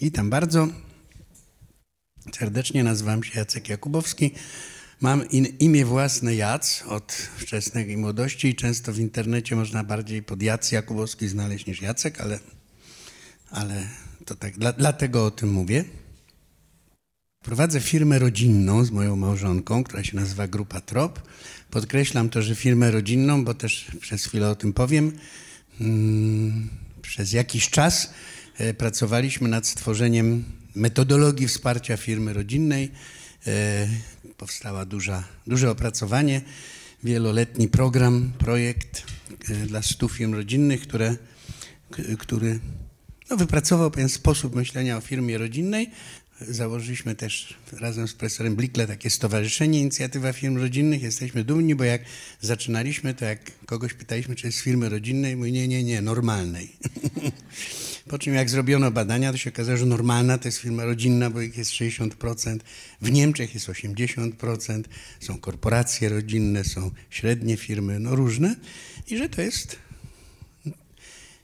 Witam bardzo. Serdecznie nazywam się Jacek Jakubowski. Mam in, imię własne Jac od wczesnej młodości i często w internecie można bardziej pod Jac Jakubowski znaleźć niż Jacek, ale, ale to tak, dla, dlatego o tym mówię. Prowadzę firmę rodzinną z moją małżonką, która się nazywa Grupa Trop. Podkreślam to, że firmę rodzinną, bo też przez chwilę o tym powiem. Hmm, przez jakiś czas pracowaliśmy nad stworzeniem metodologii wsparcia firmy rodzinnej. E, powstała duża, duże opracowanie, wieloletni program, projekt e, dla stu firm rodzinnych, które, który no, wypracował pewien sposób myślenia o firmie rodzinnej, Założyliśmy też razem z profesorem Blikle takie stowarzyszenie Inicjatywa Firm Rodzinnych. Jesteśmy dumni, bo jak zaczynaliśmy, to jak kogoś pytaliśmy, czy jest firmy rodzinnej, mówi nie, nie, nie, normalnej. po czym jak zrobiono badania, to się okazało, że normalna to jest firma rodzinna, bo ich jest 60%, w Niemczech jest 80%, są korporacje rodzinne, są średnie firmy, no różne i że to jest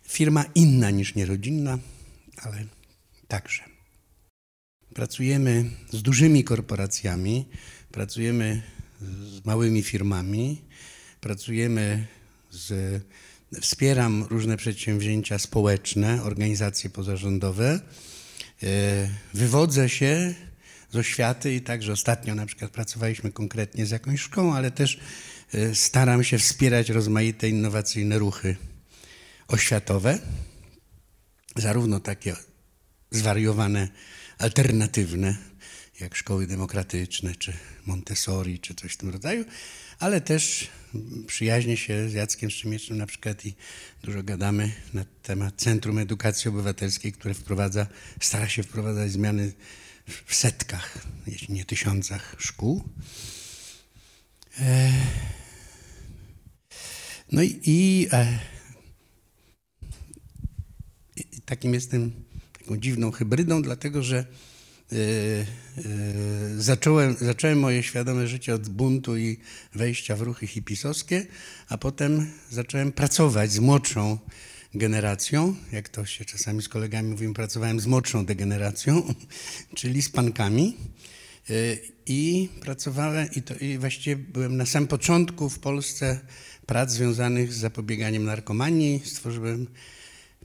firma inna niż nierodzinna, ale także. Pracujemy z dużymi korporacjami, pracujemy z małymi firmami, pracujemy z. Wspieram różne przedsięwzięcia społeczne, organizacje pozarządowe. E, wywodzę się z oświaty i także ostatnio na przykład pracowaliśmy konkretnie z jakąś szkołą, ale też e, staram się wspierać rozmaite innowacyjne ruchy oświatowe, zarówno takie zwariowane alternatywne, jak szkoły demokratyczne, czy Montessori, czy coś w tym rodzaju, ale też przyjaźnię się z Jackiem Szczemiecznym na przykład i dużo gadamy na temat Centrum Edukacji Obywatelskiej, które wprowadza, stara się wprowadzać zmiany w setkach, jeśli nie tysiącach szkół. E, no i, i, e, i takim jestem taką dziwną hybrydą, dlatego że zacząłem, zacząłem moje świadome życie od buntu i wejścia w ruchy hipisowskie, a potem zacząłem pracować z młodszą generacją, jak to się czasami z kolegami mówimy, pracowałem z młodszą degeneracją, czyli z pankami. E, I pracowałem, i, to, i właściwie byłem na samym początku w Polsce prac związanych z zapobieganiem narkomanii. Stworzyłem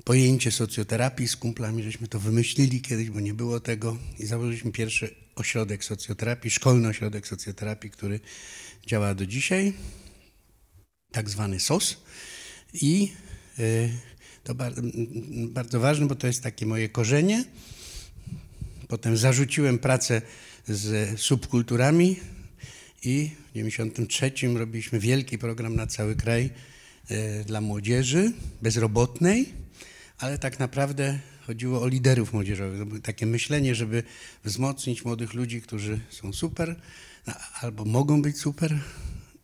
pojęcie socjoterapii z kumplami, żeśmy to wymyślili kiedyś, bo nie było tego. I założyliśmy pierwszy ośrodek socjoterapii, szkolny ośrodek socjoterapii, który działa do dzisiaj, tak zwany SOS i y, to bardzo ważne, bo to jest takie moje korzenie. Potem zarzuciłem pracę z subkulturami i w 93 robiliśmy wielki program na cały kraj y, dla młodzieży bezrobotnej ale tak naprawdę chodziło o liderów młodzieżowych. Takie myślenie, żeby wzmocnić młodych ludzi, którzy są super no, albo mogą być super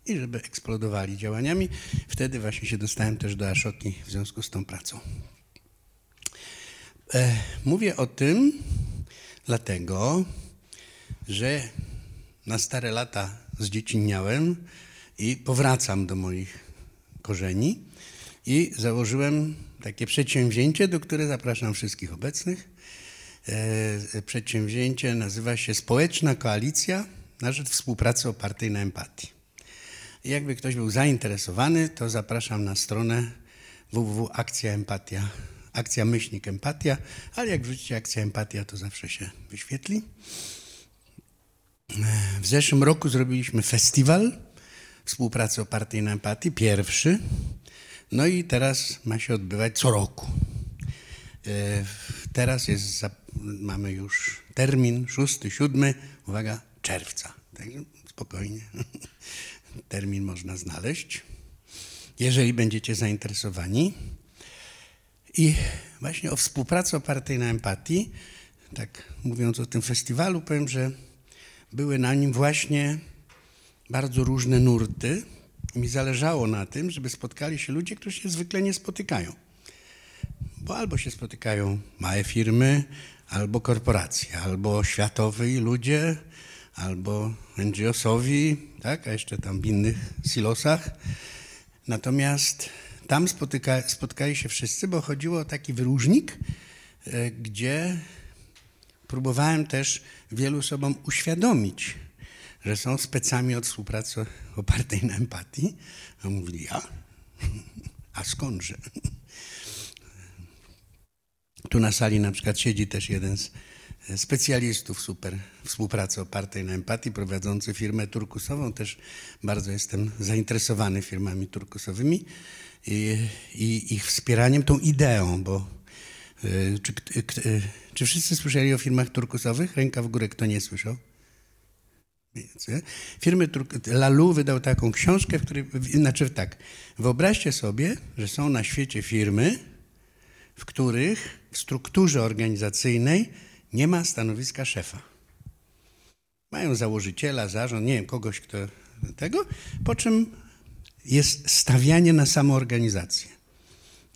i żeby eksplodowali działaniami. Wtedy właśnie się dostałem też do Aszoki w związku z tą pracą. E, mówię o tym dlatego, że na stare lata zdziecinniałem i powracam do moich korzeni i założyłem takie przedsięwzięcie, do którego zapraszam wszystkich obecnych. E, przedsięwzięcie nazywa się Społeczna Koalicja na rzecz współpracy opartej na empatii. Jakby ktoś był zainteresowany, to zapraszam na stronę www.akcja empatia, akcja empatia, ale jak wrzucicie akcja empatia, to zawsze się wyświetli. E, w zeszłym roku zrobiliśmy festiwal współpracy opartej na empatii, pierwszy. No i teraz ma się odbywać co roku. E, teraz jest, mamy już termin 6-7, uwaga, czerwca. Także spokojnie, termin można znaleźć, jeżeli będziecie zainteresowani. I właśnie o współpracy opartej na empatii, tak mówiąc o tym festiwalu, powiem, że były na nim właśnie bardzo różne nurty mi zależało na tym, żeby spotkali się ludzie, którzy się zwykle nie spotykają. Bo albo się spotykają małe firmy, albo korporacje, albo światowi ludzie, albo NGO-sowi, tak, a jeszcze tam w innych silosach. Natomiast tam spotyka, spotkali się wszyscy, bo chodziło o taki wyróżnik, e, gdzie próbowałem też wielu osobom uświadomić, że są specami od współpracy opartej na empatii. A mówili, ja? A skądże? Tu na sali na przykład siedzi też jeden z specjalistów super współpracy opartej na empatii, prowadzący firmę turkusową. Też bardzo jestem zainteresowany firmami turkusowymi i, i ich wspieraniem tą ideą, bo y, czy, y, czy wszyscy słyszeli o firmach turkusowych? Ręka w górę, kto nie słyszał? Firmy Lalu wydał taką książkę, w której, znaczy tak, wyobraźcie sobie, że są na świecie firmy, w których w strukturze organizacyjnej nie ma stanowiska szefa. Mają założyciela, zarząd, nie wiem, kogoś, kto tego, po czym jest stawianie na samoorganizację.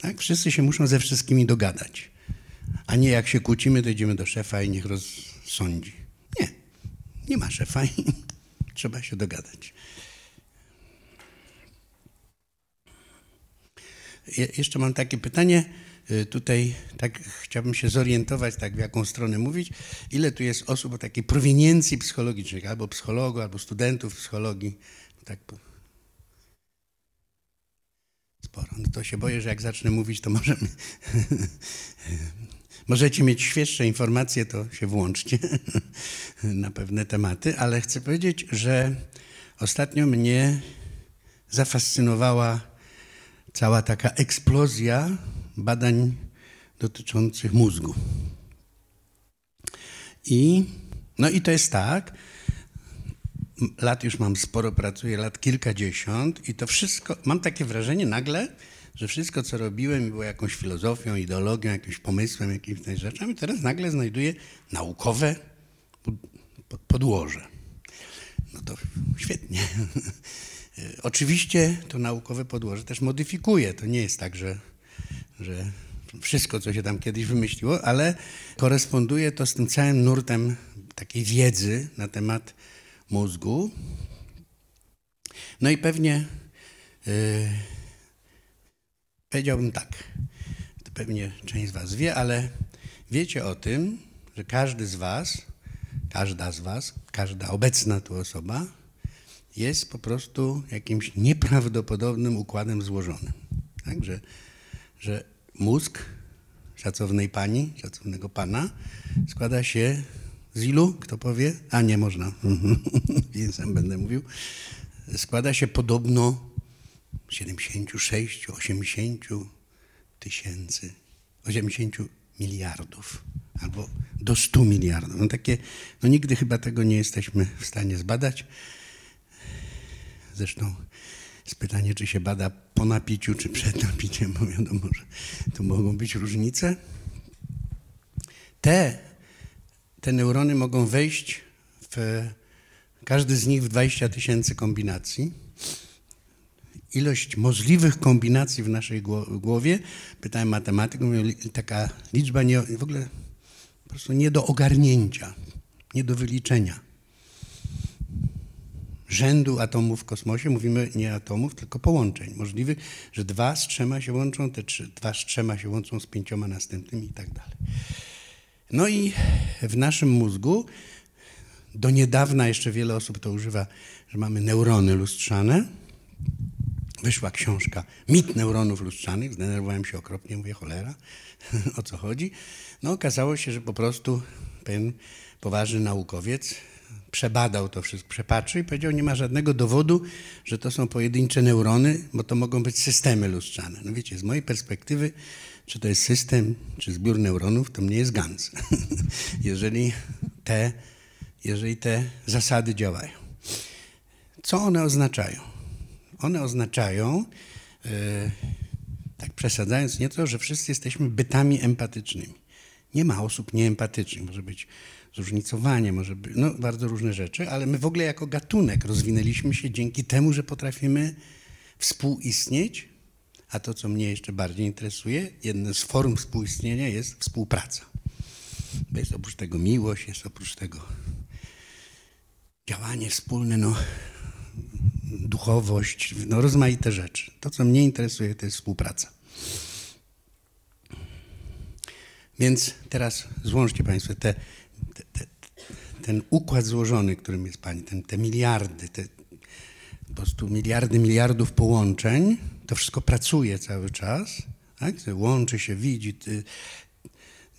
Tak? Wszyscy się muszą ze wszystkimi dogadać. A nie jak się kłócimy, to idziemy do szefa i niech rozsądzi. Nie, ma szefa trzeba się dogadać. Je, jeszcze mam takie pytanie. Y, tutaj tak chciałbym się zorientować, tak w jaką stronę mówić. Ile tu jest osób o takiej prowiniencji psychologicznej, albo psychologów, albo studentów psychologii. Tak. Sporo. No to się boję, że jak zacznę mówić, to możemy... Możecie mieć świeższe informacje, to się włączcie na pewne tematy, ale chcę powiedzieć, że ostatnio mnie zafascynowała cała taka eksplozja badań dotyczących mózgu. I, no i to jest tak, lat już mam sporo, pracuję lat kilkadziesiąt i to wszystko, mam takie wrażenie nagle, że wszystko, co robiłem, było jakąś filozofią, ideologią, jakimś pomysłem, jakimiś rzeczami, teraz nagle znajduję naukowe podłoże. No to świetnie. Oczywiście to naukowe podłoże też modyfikuje. To nie jest tak, że że wszystko, co się tam kiedyś wymyśliło, ale koresponduje to z tym całym nurtem takiej wiedzy na temat mózgu. No i pewnie yy, powiedziałbym tak, to pewnie część z Was wie, ale wiecie o tym, że każdy z Was, każda z Was, każda obecna tu osoba jest po prostu jakimś nieprawdopodobnym układem złożonym. Także że mózg szacownej pani, szacownego pana składa się z ilu? Kto powie? A nie można. Więc sam będę mówił. Składa się podobno 76, 80 tysięcy, 80 miliardów albo do 100 miliardów. No takie, no nigdy chyba tego nie jesteśmy w stanie zbadać. Zresztą jest pytanie, czy się bada po napiciu, czy przed napiciem, bo wiadomo, że tu mogą być różnice. Te, te neurony mogą wejść w każdy z nich w 20 tysięcy kombinacji. Ilość możliwych kombinacji w naszej głowie, pytałem matematyków, taka liczba nie, w ogóle po prostu nie do ogarnięcia, nie do wyliczenia rzędu atomów w kosmosie, mówimy nie atomów, tylko połączeń możliwych, że dwa z trzema się łączą, te trzy, dwa z trzema się łączą z pięcioma następnymi i tak dalej. No i w naszym mózgu do niedawna jeszcze wiele osób to używa, że mamy neurony lustrzane. Wyszła książka Mit neuronów lustrzanych, zdenerwowałem się okropnie, mówię cholera, o co chodzi. No okazało się, że po prostu pewien poważny naukowiec przebadał to wszystko, przepatrzył i powiedział, nie ma żadnego dowodu, że to są pojedyncze neurony, bo to mogą być systemy lustrzane. No wiecie, z mojej perspektywy, czy to jest system, czy zbiór neuronów, to mnie jest GANS. jeżeli, te, jeżeli te zasady działają. Co one oznaczają? One oznaczają, yy, tak przesadzając nieco, że wszyscy jesteśmy bytami empatycznymi. Nie ma osób nieempatycznych. Może być zróżnicowanie, może być, no bardzo różne rzeczy, ale my w ogóle jako gatunek rozwinęliśmy się dzięki temu, że potrafimy współistnieć, a to, co mnie jeszcze bardziej interesuje, jedna z form współistnienia jest współpraca. Bo jest oprócz tego miłość, jest oprócz tego działanie wspólne, no, duchowość, no, rozmaite rzeczy. To, co mnie interesuje, to jest współpraca. Więc teraz złączcie Państwo te, te, te, ten układ złożony, którym jest Pani, ten, te miliardy, te po prostu miliardy miliardów połączeń, to wszystko pracuje cały czas, tak? łączy się, widzi, ty,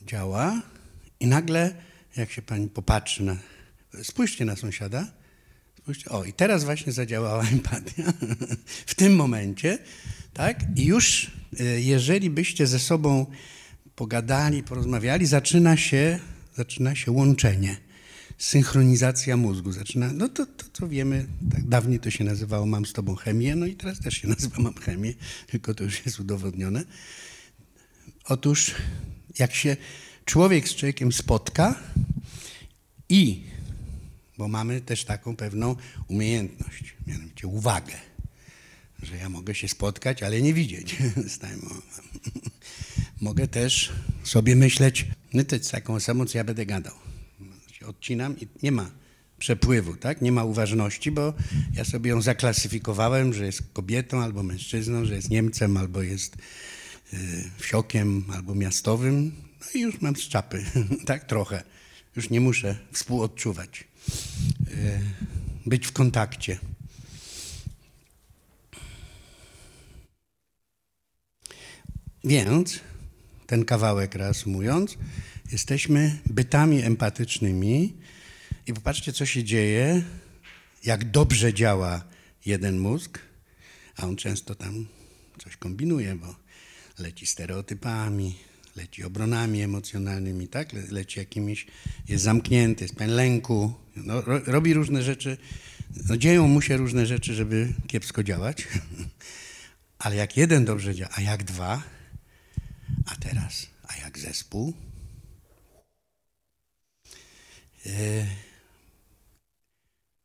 działa i nagle, jak się Pani popatrzy na, spójrzcie na sąsiada, o i teraz właśnie zadziałała empatia, w tym momencie, tak, i już e, jeżeli byście ze sobą pogadali, porozmawiali, zaczyna się, zaczyna się łączenie, synchronizacja mózgu. Zaczyna, no to, to co wiemy, tak dawniej to się nazywało mam z tobą chemię, no i teraz też się nazywa mam chemię, tylko to już jest udowodnione. Otóż jak się człowiek z człowiekiem spotka i, bo mamy też taką pewną umiejętność, mianowicie uwagę, że ja mogę się spotkać, ale nie widzieć. mogę też sobie myśleć, no to jest taką samą, co ja będę gadał. Odcinam i nie ma przepływu, tak? Nie ma uważności, bo ja sobie ją zaklasyfikowałem, że jest kobietą albo mężczyzną, że jest Niemcem albo jest y, wsiokiem albo miastowym. No i już mam z czapy, tak? Trochę. Już nie muszę współodczuwać. Y, być w kontakcie. Więc ten kawałek reasumując, jesteśmy bytami empatycznymi i popatrzcie, co się dzieje, jak dobrze działa jeden mózg, a on często tam coś kombinuje, bo leci stereotypami, leci obronami emocjonalnymi, tak? Le leci jakimiś, jest zamknięty, jest pełen lęku, no, ro robi różne rzeczy, no, dzieją mu się różne rzeczy, żeby kiepsko działać, ale jak jeden dobrze działa, a jak dwa, a teraz, a jak zespół? E,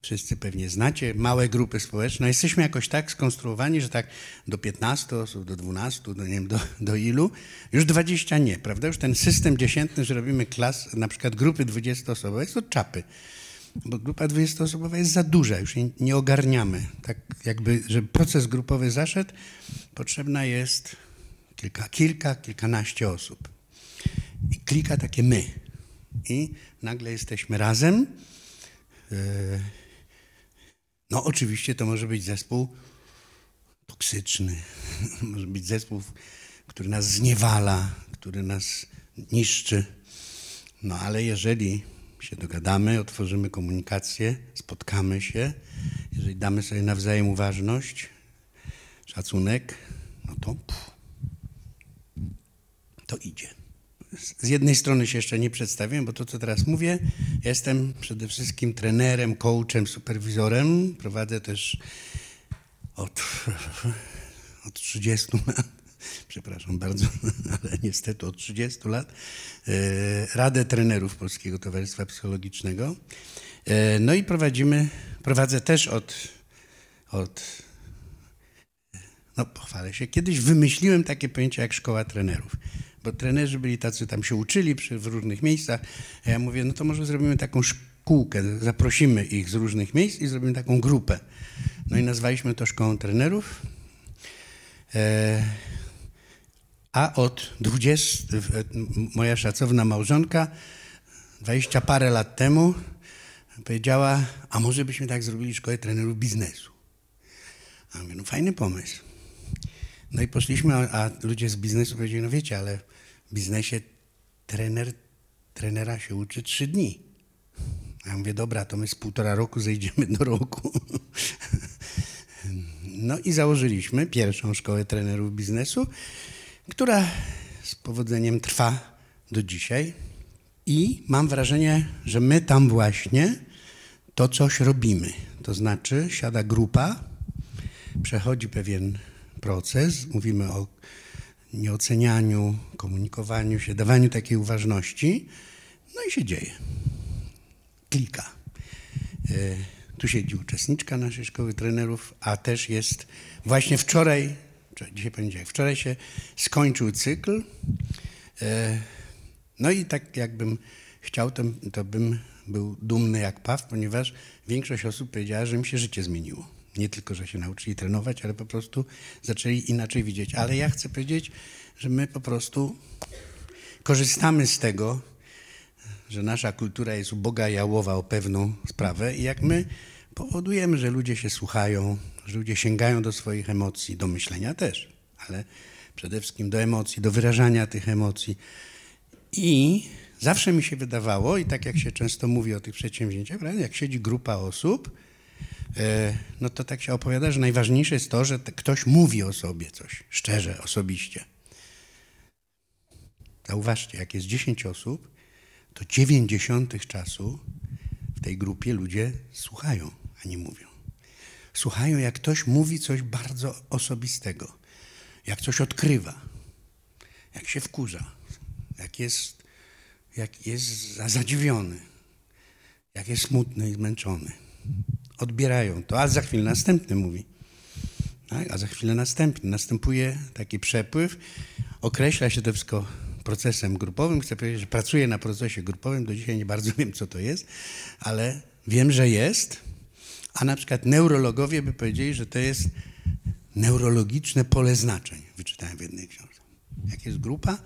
wszyscy pewnie znacie małe grupy społeczne. Jesteśmy jakoś tak skonstruowani, że tak do 15 osób, do 12, do nie wiem, do, do ilu, już 20 nie, prawda? Już ten system dziesiętny, że robimy klas, na przykład grupy 20-osobowe, jest od czapy. Bo grupa 20-osobowa jest za duża, już jej nie ogarniamy. Tak jakby, żeby proces grupowy zaszedł, potrzebna jest kilka, kilka, kilkanaście osób. I klika takie my. I nagle jesteśmy razem. E, no, oczywiście to może być zespół toksyczny, może być zespół, który nas zniewala, który nas niszczy. No, ale jeżeli się dogadamy, otworzymy komunikację, spotkamy się, jeżeli damy sobie nawzajem uważność, szacunek, no to. Pff, to idzie. Z jednej strony się jeszcze nie przedstawiłem, bo to, co teraz mówię, jestem przede wszystkim trenerem, coachem, superwizorem. Prowadzę też od, od 30 lat, przepraszam bardzo, ale niestety od 30 lat, e, Radę Trenerów Polskiego Towarzystwa Psychologicznego. E, no i prowadzimy, prowadzę też od, od no pochwalę się, kiedyś wymyśliłem takie pojęcie jak szkoła trenerów bo trenerzy byli tacy, tam się uczyli przy, w różnych miejscach. A ja mówię, no to może zrobimy taką szkółkę, zaprosimy ich z różnych miejsc i zrobimy taką grupę. No i nazwaliśmy to szkołą trenerów. E, a od 20, moja szacowna małżonka, 20 parę lat temu powiedziała, a może byśmy tak zrobili szkołę trenerów biznesu. A mówię, no fajny pomysł. No i poszliśmy, a, a ludzie z biznesu powiedzieli, no wiecie, ale biznesie trener, trenera się uczy trzy dni. Ja mówię, dobra, to my z półtora roku zejdziemy do roku. No i założyliśmy pierwszą szkołę trenerów biznesu, która z powodzeniem trwa do dzisiaj. I mam wrażenie, że my tam właśnie to coś robimy. To znaczy, siada grupa, przechodzi pewien proces, mówimy o nieocenianiu, komunikowaniu się, dawaniu takiej uważności, no i się dzieje. Klika. E, tu siedzi uczestniczka naszej szkoły trenerów, a też jest właśnie wczoraj, dzisiaj poniedziałek, wczoraj się skończył cykl. E, no i tak jakbym chciał, to, to bym był dumny jak paw, ponieważ większość osób powiedziała, że mi się życie zmieniło. Nie tylko, że się nauczyli trenować, ale po prostu zaczęli inaczej widzieć. Ale ja chcę powiedzieć, że my po prostu korzystamy z tego, że nasza kultura jest uboga jałowa o pewną sprawę i jak my powodujemy, że ludzie się słuchają, że ludzie sięgają do swoich emocji, do myślenia też, ale przede wszystkim do emocji, do wyrażania tych emocji. I zawsze mi się wydawało, i tak jak się często mówi o tych przedsięwzięciach, jak siedzi grupa osób, no to tak się opowiada, że najważniejsze jest to, że ktoś mówi o sobie coś, szczerze, osobiście. Zauważcie, jak jest 10 osób, to 90 czasu w tej grupie ludzie słuchają, a nie mówią. Słuchają, jak ktoś mówi coś bardzo osobistego, jak coś odkrywa, jak się wkurza, jak jest, jak jest zadziwiony, jak jest smutny i zmęczony. Odbierają to, a za chwilę następny mówi. Tak? A za chwilę następny. Następuje taki przepływ, określa się to wszystko procesem grupowym. Chcę powiedzieć, że pracuję na procesie grupowym. Do dzisiaj nie bardzo wiem, co to jest, ale wiem, że jest. A na przykład neurologowie by powiedzieli, że to jest neurologiczne pole znaczeń. Wyczytałem w jednej książce. Jak jest grupa,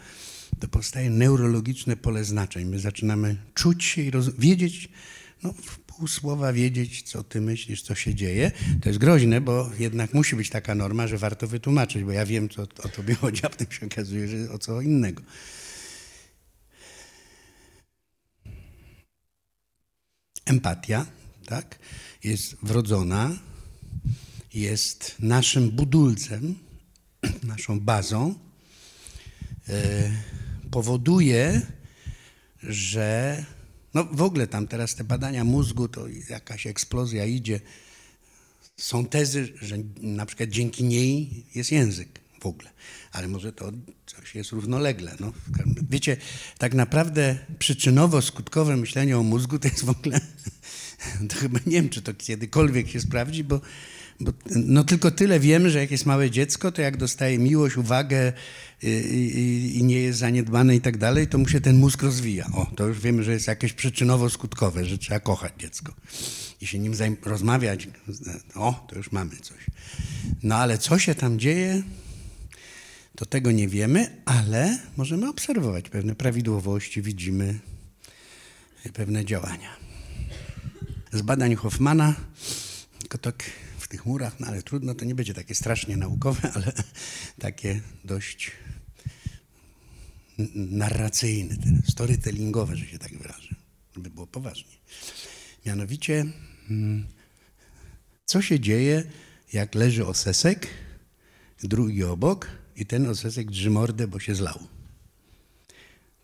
to powstaje neurologiczne pole znaczeń. My zaczynamy czuć się i wiedzieć, no, pół słowa wiedzieć, co ty myślisz, co się dzieje. To jest groźne, bo jednak musi być taka norma, że warto wytłumaczyć, bo ja wiem, co o tobie chodzi, a potem się okazuje, że o co innego. Empatia, tak, jest wrodzona, jest naszym budulcem, naszą bazą, e, powoduje, że no w ogóle tam teraz te badania mózgu, to jakaś eksplozja idzie. Są tezy, że na przykład dzięki niej jest język w ogóle, ale może to coś jest równolegle. No, wiecie, tak naprawdę przyczynowo-skutkowe myślenie o mózgu to jest w ogóle, to chyba nie wiem, czy to kiedykolwiek się sprawdzi, bo bo, no tylko tyle wiemy, że jak jest małe dziecko, to jak dostaje miłość, uwagę i, i, i, nie jest zaniedbane i tak dalej, to mu się ten mózg rozwija. O, to już wiemy, że jest jakieś przyczynowo-skutkowe, że trzeba kochać dziecko i się nim rozmawiać. O, to już mamy coś. No ale co się tam dzieje, to tego nie wiemy, ale możemy obserwować pewne prawidłowości, widzimy pewne działania. Z badań Hoffmana, tylko tak tych murach, no ale trudno, to nie będzie takie strasznie naukowe, ale takie dość narracyjne, storytellingowe, że się tak wyrażę, żeby było poważnie. Mianowicie, mm, co się dzieje, jak leży osesek, drugi obok i ten osesek drży mordę, bo się zlał.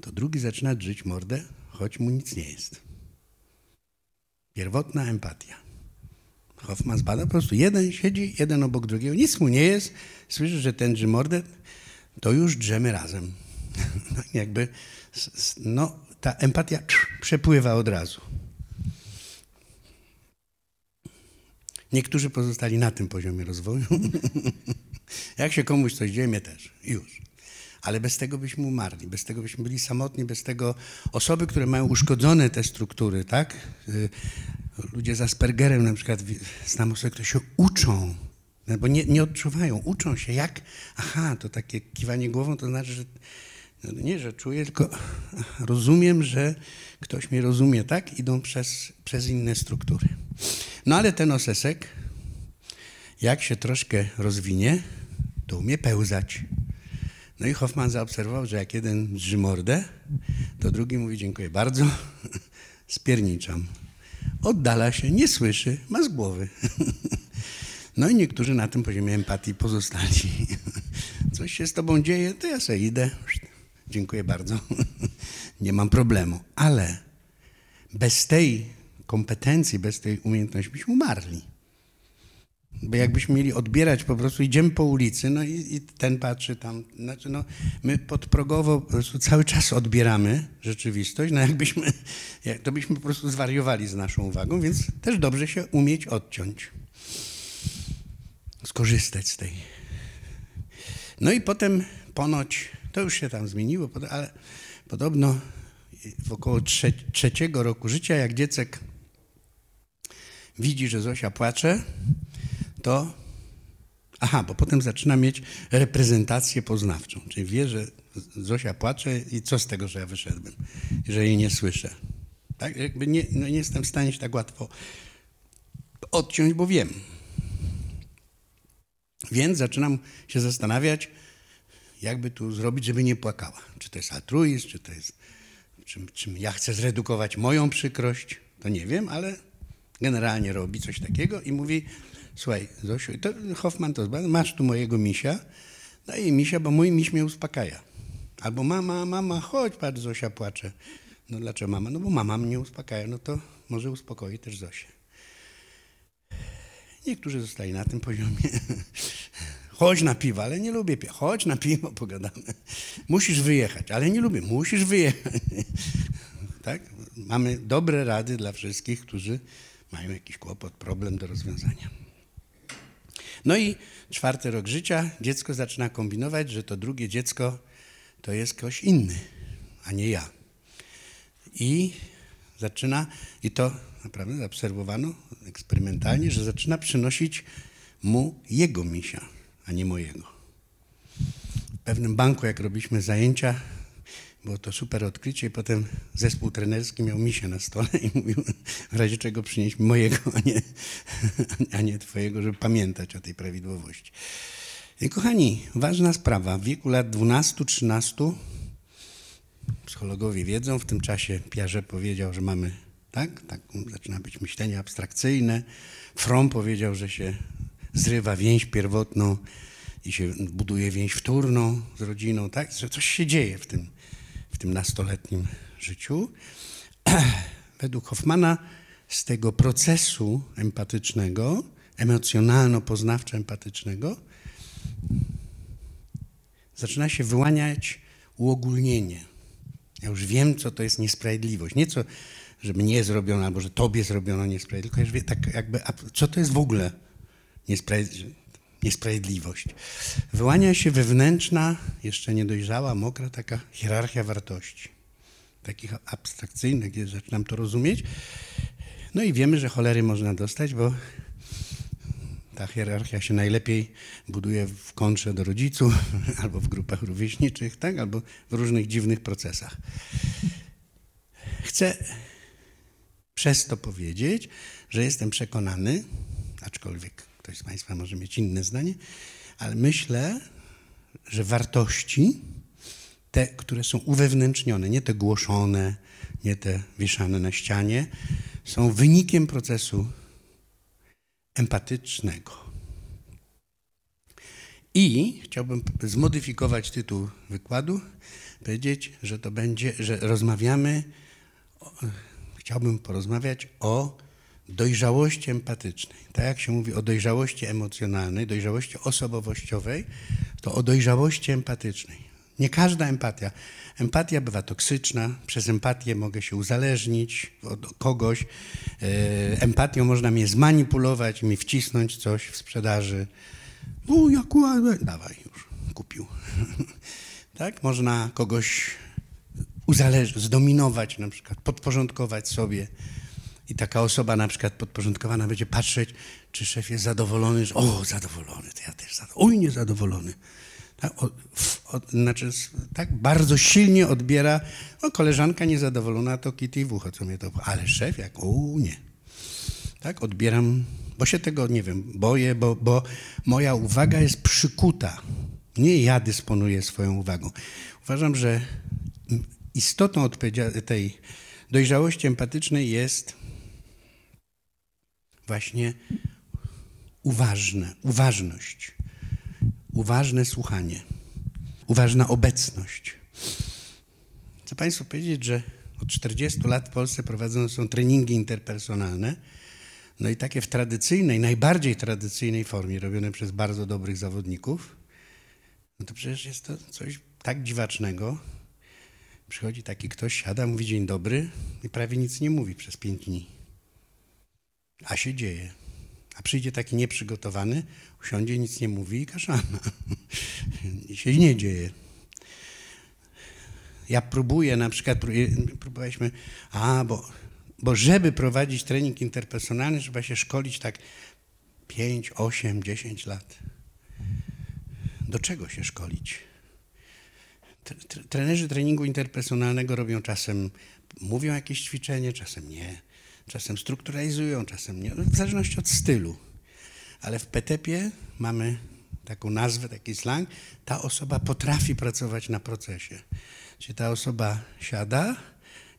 To drugi zaczyna drżyć mordę, choć mu nic nie jest. Pierwotna empatia. Hoffman zbada, po prostu jeden siedzi, jeden obok drugiego, nic mu nie jest, słyszy, że ten drzy to już drzemy razem. Jakby, no, ta empatia przepływa od razu. Niektórzy pozostali na tym poziomie rozwoju. Jak się komuś coś dzieje, mnie też. Już. Ale bez tego byśmy umarli, bez tego byśmy byli samotni, bez tego osoby, które mają uszkodzone te struktury, tak? Y, ludzie z Aspergerem na przykład, znam osoby, które się uczą, no bo nie, nie odczuwają, uczą się jak, aha, to takie kiwanie głową to znaczy, że no nie, że czuję, tylko rozumiem, że ktoś mnie rozumie, tak? Idą przez, przez inne struktury. No ale ten osesek, jak się troszkę rozwinie, to umie pełzać. No i Hoffman zaobserwował, że jak jeden drży mordę, to drugi mówi dziękuję bardzo, spierniczam oddala się, nie słyszy, ma z głowy. No i niektórzy na tym poziomie empatii pozostali. Coś się z tobą dzieje, to ja sobie idę. Dziękuję bardzo. Nie mam problemu. Ale bez tej kompetencji, bez tej umiejętności byśmy umarli. Bo jakbyśmy mieli odbierać po prostu, idziemy po ulicy, no i, i, ten patrzy tam, znaczy no, my podprogowo po prostu cały czas odbieramy rzeczywistość, no jakbyśmy, to byśmy po prostu zwariowali z naszą uwagą, więc też dobrze się umieć odciąć, skorzystać z tej. No i potem ponoć, to już się tam zmieniło, ale podobno w około trze trzeciego roku życia, jak dziecek widzi, że Zosia płacze, to aha, bo potem zaczyna mieć reprezentację poznawczą, czyli wie, że Zosia płacze i co z tego, że ja wyszedłem, jeżeli nie słyszę. Tak? Jakby nie, no nie jestem w stanie się tak łatwo odciąć, bo wiem. Więc zaczynam się zastanawiać, jakby tu zrobić, żeby nie płakała. Czy to jest altruizm, czy to jest. Czym, czym ja chcę zredukować moją przykrość, to nie wiem, ale generalnie robi coś takiego i mówi: Słuchaj, Zosiu, to Hoffman to zbada, masz tu mojego misia, daj misia, bo mój miś mnie uspokaja. Albo mama, mama, chodź, patrz, Zosia płacze. No dlaczego mama? No bo mama mnie uspokaja, no to może uspokoi też Zosię. Niektórzy zostali na tym poziomie. Chodź na piwo, ale nie lubię piwa. Chodź na piwo, pogadamy. Musisz wyjechać, ale nie lubię. Musisz wyjechać. Tak? Mamy dobre rady dla wszystkich, którzy mają jakiś kłopot, problem do rozwiązania. No i czwarty rok życia, dziecko zaczyna kombinować, że to drugie dziecko to jest ktoś inny, a nie ja. I zaczyna, i to naprawdę zaobserwowano eksperymentalnie, że zaczyna przynosić mu jego misia, a nie mojego. W pewnym banku, jak robiliśmy zajęcia, było to super odkrycie i potem zespół trenerski miał misia na stole i mówił, w razie czego przynieść mojego, a nie, a nie twojego, żeby pamiętać o tej prawidłowości. I kochani, ważna sprawa. W wieku lat 12-13 psychologowie wiedzą, w tym czasie Piaget powiedział, że mamy, tak, tak, zaczyna być myślenie abstrakcyjne. Fromm powiedział, że się zrywa więź pierwotną i się buduje więź wtórną z rodziną, tak, że coś się dzieje w tym, w tym nastoletnim życiu. Według Hoffmana z tego procesu empatycznego, emocjonalno-poznawczo-empatycznego zaczyna się wyłaniać uogólnienie. Ja już wiem, co to jest niesprawiedliwość. Nie co, że mnie zrobiono, albo że tobie zrobiono niesprawiedliwość, tylko już tak jakby, co to jest w ogóle niesprawiedliwość. Wyłania się wewnętrzna, jeszcze niedojrzała, mokra taka hierarchia wartości. Takich abstrakcyjnych, gdzie zaczynam to rozumieć. No i wiemy, że cholery można dostać, bo ta hierarchia się najlepiej buduje w kontrze do rodziców, albo w grupach rówieśniczych, tak? albo w różnych dziwnych procesach. Chcę przez to powiedzieć, że jestem przekonany, aczkolwiek ktoś z Państwa może mieć inne zdanie, ale myślę, że wartości, te, które są uwewnętrznione, nie te głoszone, nie te wieszane na ścianie, są wynikiem procesu empatycznego. I chciałbym zmodyfikować tytuł wykładu, powiedzieć, że to będzie, że rozmawiamy, chciałbym porozmawiać o dojrzałości empatycznej. Tak jak się mówi o dojrzałości emocjonalnej, dojrzałości osobowościowej, to o dojrzałości empatycznej. Nie każda empatia. Empatia bywa toksyczna, przez empatię mogę się uzależnić od kogoś. E, empatią można mnie zmanipulować, mi wcisnąć coś w sprzedaży. No, jak ładnie. Dawaj już, kupił. tak? Można kogoś uzależnić, zdominować, na przykład podporządkować sobie. I taka osoba na przykład podporządkowana będzie patrzeć, czy szef jest zadowolony, że o, zadowolony, to ja też zadowolony. Oj, niezadowolony. Tak, znaczy, tak bardzo silnie odbiera, o, koleżanka niezadowolona, to Kitty w ucho, co mnie to, ale szef jak, o nie. Tak, odbieram, bo się tego, nie wiem, boję, bo, bo moja uwaga jest przykuta. Nie ja dysponuję swoją uwagą. Uważam, że istotą tej dojrzałości empatycznej jest właśnie uważne, uważność, uważne słuchanie, uważna obecność. Chcę Państwu powiedzieć, że od 40 lat w Polsce prowadzone są treningi interpersonalne, no i takie w tradycyjnej, najbardziej tradycyjnej formie, robione przez bardzo dobrych zawodników, no to przecież jest to coś tak dziwacznego. Przychodzi taki ktoś, siada, mówi dzień dobry i prawie nic nie mówi przez pięć dni. A się dzieje. A przyjdzie taki nieprzygotowany, usiądzie, nic nie mówi i kaszana. I się nie dzieje. Ja próbuję, na przykład próbowaliśmy, a bo, bo żeby prowadzić trening interpersonalny, trzeba się szkolić tak 5, 8, 10 lat. Do czego się szkolić? trenerzy treningu interpersonalnego robią czasem, mówią jakieś ćwiczenie, czasem nie. Czasem strukturalizują, czasem nie. W zależności od stylu. Ale w PTP mamy taką nazwę, taki slang. Ta osoba potrafi pracować na procesie. Czyli ta osoba siada,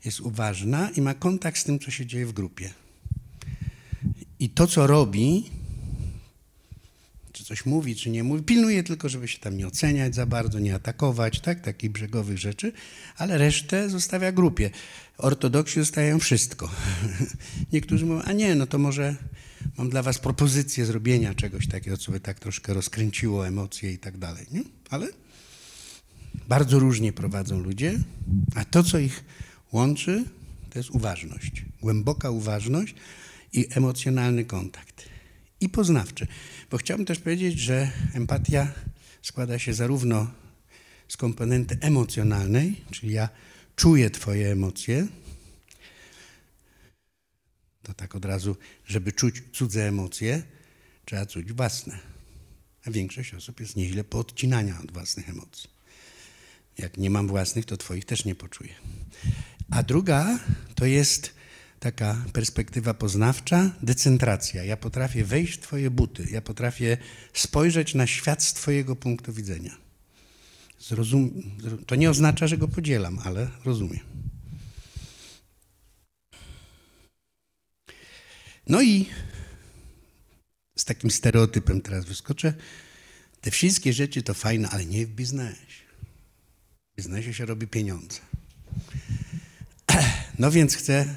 jest uważna i ma kontakt z tym, co się dzieje w grupie. I to, co robi, coś mówi, czy nie mówi, pilnuje tylko, żeby się tam nie oceniać za bardzo, nie atakować, tak, takich brzegowych rzeczy, ale resztę zostawia grupie. Ortodoksi zostają wszystko. Niektórzy mówią, a nie, no to może mam dla was propozycję zrobienia czegoś takiego, co by tak troszkę rozkręciło emocje i tak dalej, nie? Ale bardzo różnie prowadzą ludzie, a to, co ich łączy, to jest uważność, głęboka uważność i emocjonalny kontakt. I poznawczy. Bo chciałbym też powiedzieć, że empatia składa się zarówno z komponenty emocjonalnej, czyli ja czuję Twoje emocje, to tak od razu, żeby czuć cudze emocje, trzeba czuć własne. A większość osób jest nieźle poodcinania od własnych emocji. Jak nie mam własnych, to Twoich też nie poczuję. A druga to jest taka perspektywa poznawcza, decentracja. Ja potrafię wejść w Twoje buty, ja potrafię spojrzeć na świat z Twojego punktu widzenia. Zrozum... To nie oznacza, że go podzielam, ale rozumiem. No i z takim stereotypem teraz wyskoczę. Te wszystkie rzeczy to fajne, ale nie w biznesie. W biznesie się robi pieniądze. No więc chcę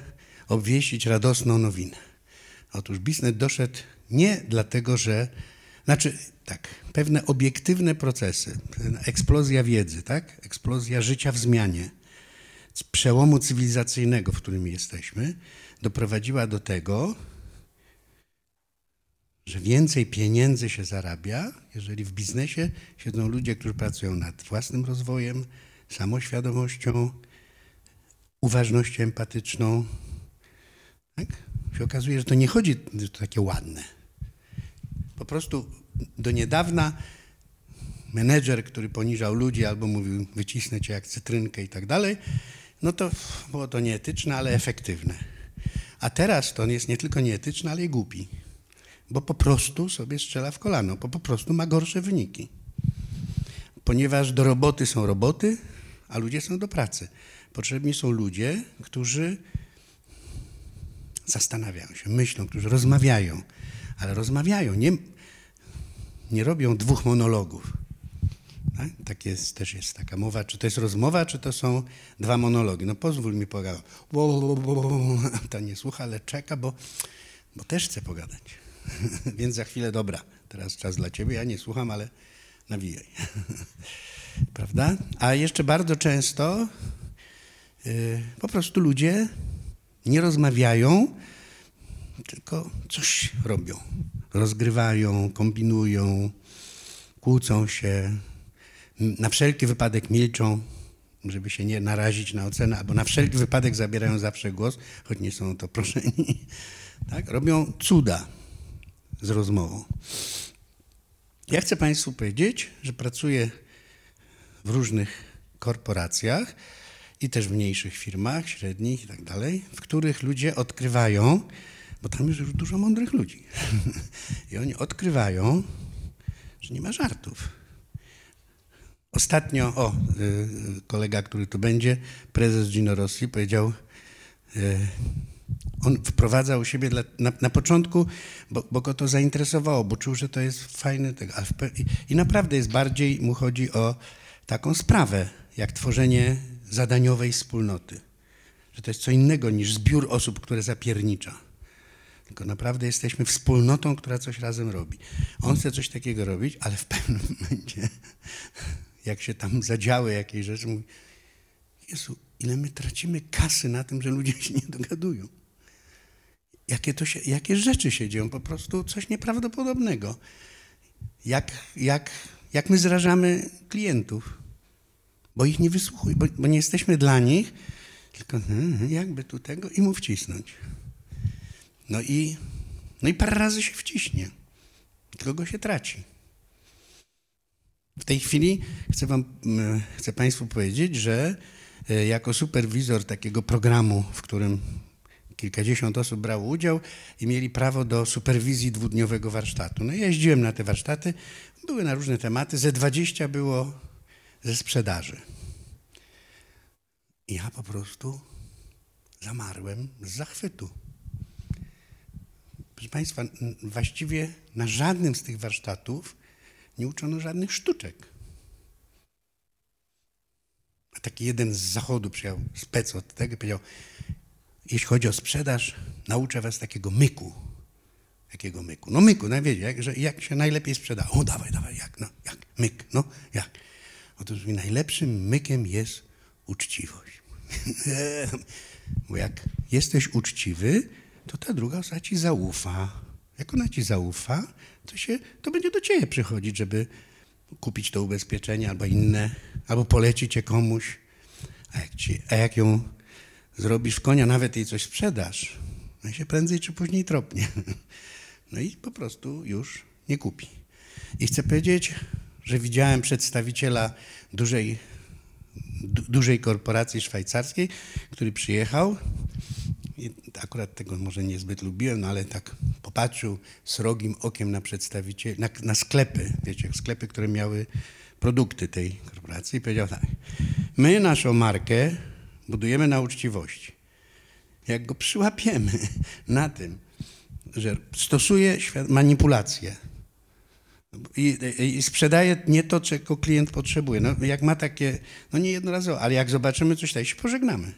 obwieścić radosną nowinę. Otóż biznes doszedł nie dlatego, że, znaczy tak, pewne obiektywne procesy, eksplozja wiedzy, tak, eksplozja życia w zmianie, przełomu cywilizacyjnego, w którym jesteśmy, doprowadziła do tego, że więcej pieniędzy się zarabia, jeżeli w biznesie siedzą ludzie, którzy pracują nad własnym rozwojem, samoświadomością, uważnością empatyczną. Tak? Się okazuje, że to nie chodzi, że to takie ładne. Po prostu do niedawna menedżer, który poniżał ludzi albo mówił wycisnę cię jak cytrynkę i tak dalej, no to było to nieetyczne, ale efektywne. A teraz to on jest nie tylko nieetyczny, ale i głupi, bo po prostu sobie strzela w kolano, bo po prostu ma gorsze wyniki. Ponieważ do roboty są roboty, a ludzie są do pracy. Potrzebni są ludzie, którzy zastanawiają się, myślą, którzy rozmawiają, ale rozmawiają, nie, nie robią dwóch monologów. Tak? tak jest, też jest taka mowa, czy to jest rozmowa, czy to są dwa monologi. No pozwól mi pogadać. Ta nie słucha, ale czeka, bo, bo też chce pogadać. Więc za chwilę, dobra, teraz czas dla ciebie, ja nie słucham, ale nawijaj. Prawda? A jeszcze bardzo często y, po prostu ludzie nie rozmawiają, tylko coś robią. Rozgrywają, kombinują, kłócą się, na wszelki wypadek milczą, żeby się nie narazić na ocenę, albo na wszelki wypadek zabierają zawsze głos, choć nie są to proszeni. Tak? Robią cuda z rozmową. Ja chcę Państwu powiedzieć, że pracuję w różnych korporacjach i też w mniejszych firmach, średnich i tak dalej, w których ludzie odkrywają, bo tam jest już dużo mądrych ludzi, i oni odkrywają, że nie ma żartów. Ostatnio, o, y, kolega, który tu będzie, prezes Gino Rossi powiedział, y, on wprowadzał siebie dla, na, na, początku, bo, bo, go to zainteresowało, bo czuł, że to jest fajne. Tego, i, I naprawdę jest bardziej, mu chodzi o taką sprawę, jak tworzenie zadaniowej wspólnoty. Że to jest co innego niż zbiór osób, które zapiernicza. Tylko naprawdę jesteśmy wspólnotą, która coś razem robi. On chce coś takiego robić, ale w pewnym momencie, jak się tam zadziały jakieś rzeczy, mówi, Jezu, ile my tracimy kasy na tym, że ludzie się nie dogadują. Jakie, to się, jakie rzeczy się dzieją, po prostu coś nieprawdopodobnego. Jak, jak, jak my zrażamy klientów bo ich nie wysłuchuj, bo, bo nie jesteśmy dla nich, tylko hmm, jakby tu tego i mu wcisnąć. No i, no i parę razy się wciśnie, tylko go się traci. W tej chwili chcę, wam, chcę Państwu powiedzieć, że e, jako superwizor takiego programu, w którym kilkadziesiąt osób brało udział i mieli prawo do superwizji dwudniowego warsztatu. No ja jeździłem na te warsztaty, były na różne tematy, ze 20 było ze sprzedaży. I ja po prostu zamarłem z zachwytu. Proszę Państwa, właściwie na żadnym z tych warsztatów nie uczono żadnych sztuczek. A taki jeden z zachodu przyjechał, spec od tego, powiedział, jeśli chodzi o sprzedaż, nauczę was takiego myku. Jakiego myku? No myku, no wiecie, jak, że jak się najlepiej sprzeda. O, dawaj, dawaj, jak, no, jak, myk, no, jak. Otóż najlepszym mykiem jest uczciwość. Bo jak jesteś uczciwy, to ta druga osoba ci zaufa. Jak ona ci zaufa, to, się, to będzie do ciebie przychodzić, żeby kupić to ubezpieczenie albo inne, albo polecić je komuś. A jak, ci, a jak ją zrobisz w konia, nawet jej coś sprzedasz, no się prędzej czy później tropnie. No i po prostu już nie kupi. I chcę powiedzieć, że widziałem przedstawiciela dużej, dużej korporacji szwajcarskiej, który przyjechał. I akurat tego może niezbyt lubiłem, no ale tak popatrzył srogim okiem na przedstawicieli, na, na sklepy, wiecie, sklepy, które miały produkty tej korporacji i powiedział tak, my naszą markę budujemy na uczciwości. Jak go przyłapiemy na tym, że stosuje manipulację i, i, sprzedaje nie to, czego klient potrzebuje. No, jak ma takie, no nie jednorazowo, ale jak zobaczymy coś takiego, się pożegnamy.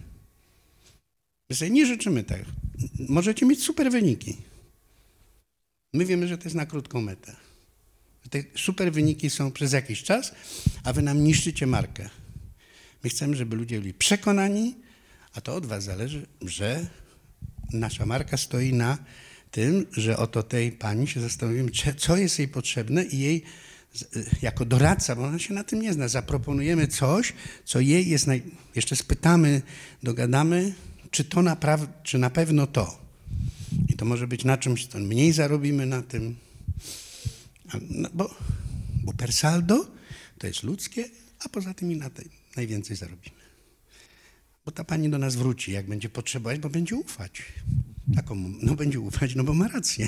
My sobie nie życzymy tak. Możecie mieć super wyniki. My wiemy, że to jest na krótką metę. Te super wyniki są przez jakiś czas, a wy nam niszczycie markę. My chcemy, żeby ludzie byli przekonani, a to od was zależy, że nasza marka stoi na tym, że oto tej pani się zastanowimy, co jest jej potrzebne i jej jako doradca, bo ona się na tym nie zna, zaproponujemy coś, co jej jest, naj... jeszcze spytamy, dogadamy, czy to naprawdę, czy na pewno to. I to może być na czymś, co mniej zarobimy na tym, no, bo, bo per saldo to jest ludzkie, a poza tym i na tej najwięcej zarobimy. Bo ta pani do nas wróci, jak będzie potrzebować, bo będzie ufać. Taką, no będzie ufać, no bo ma rację.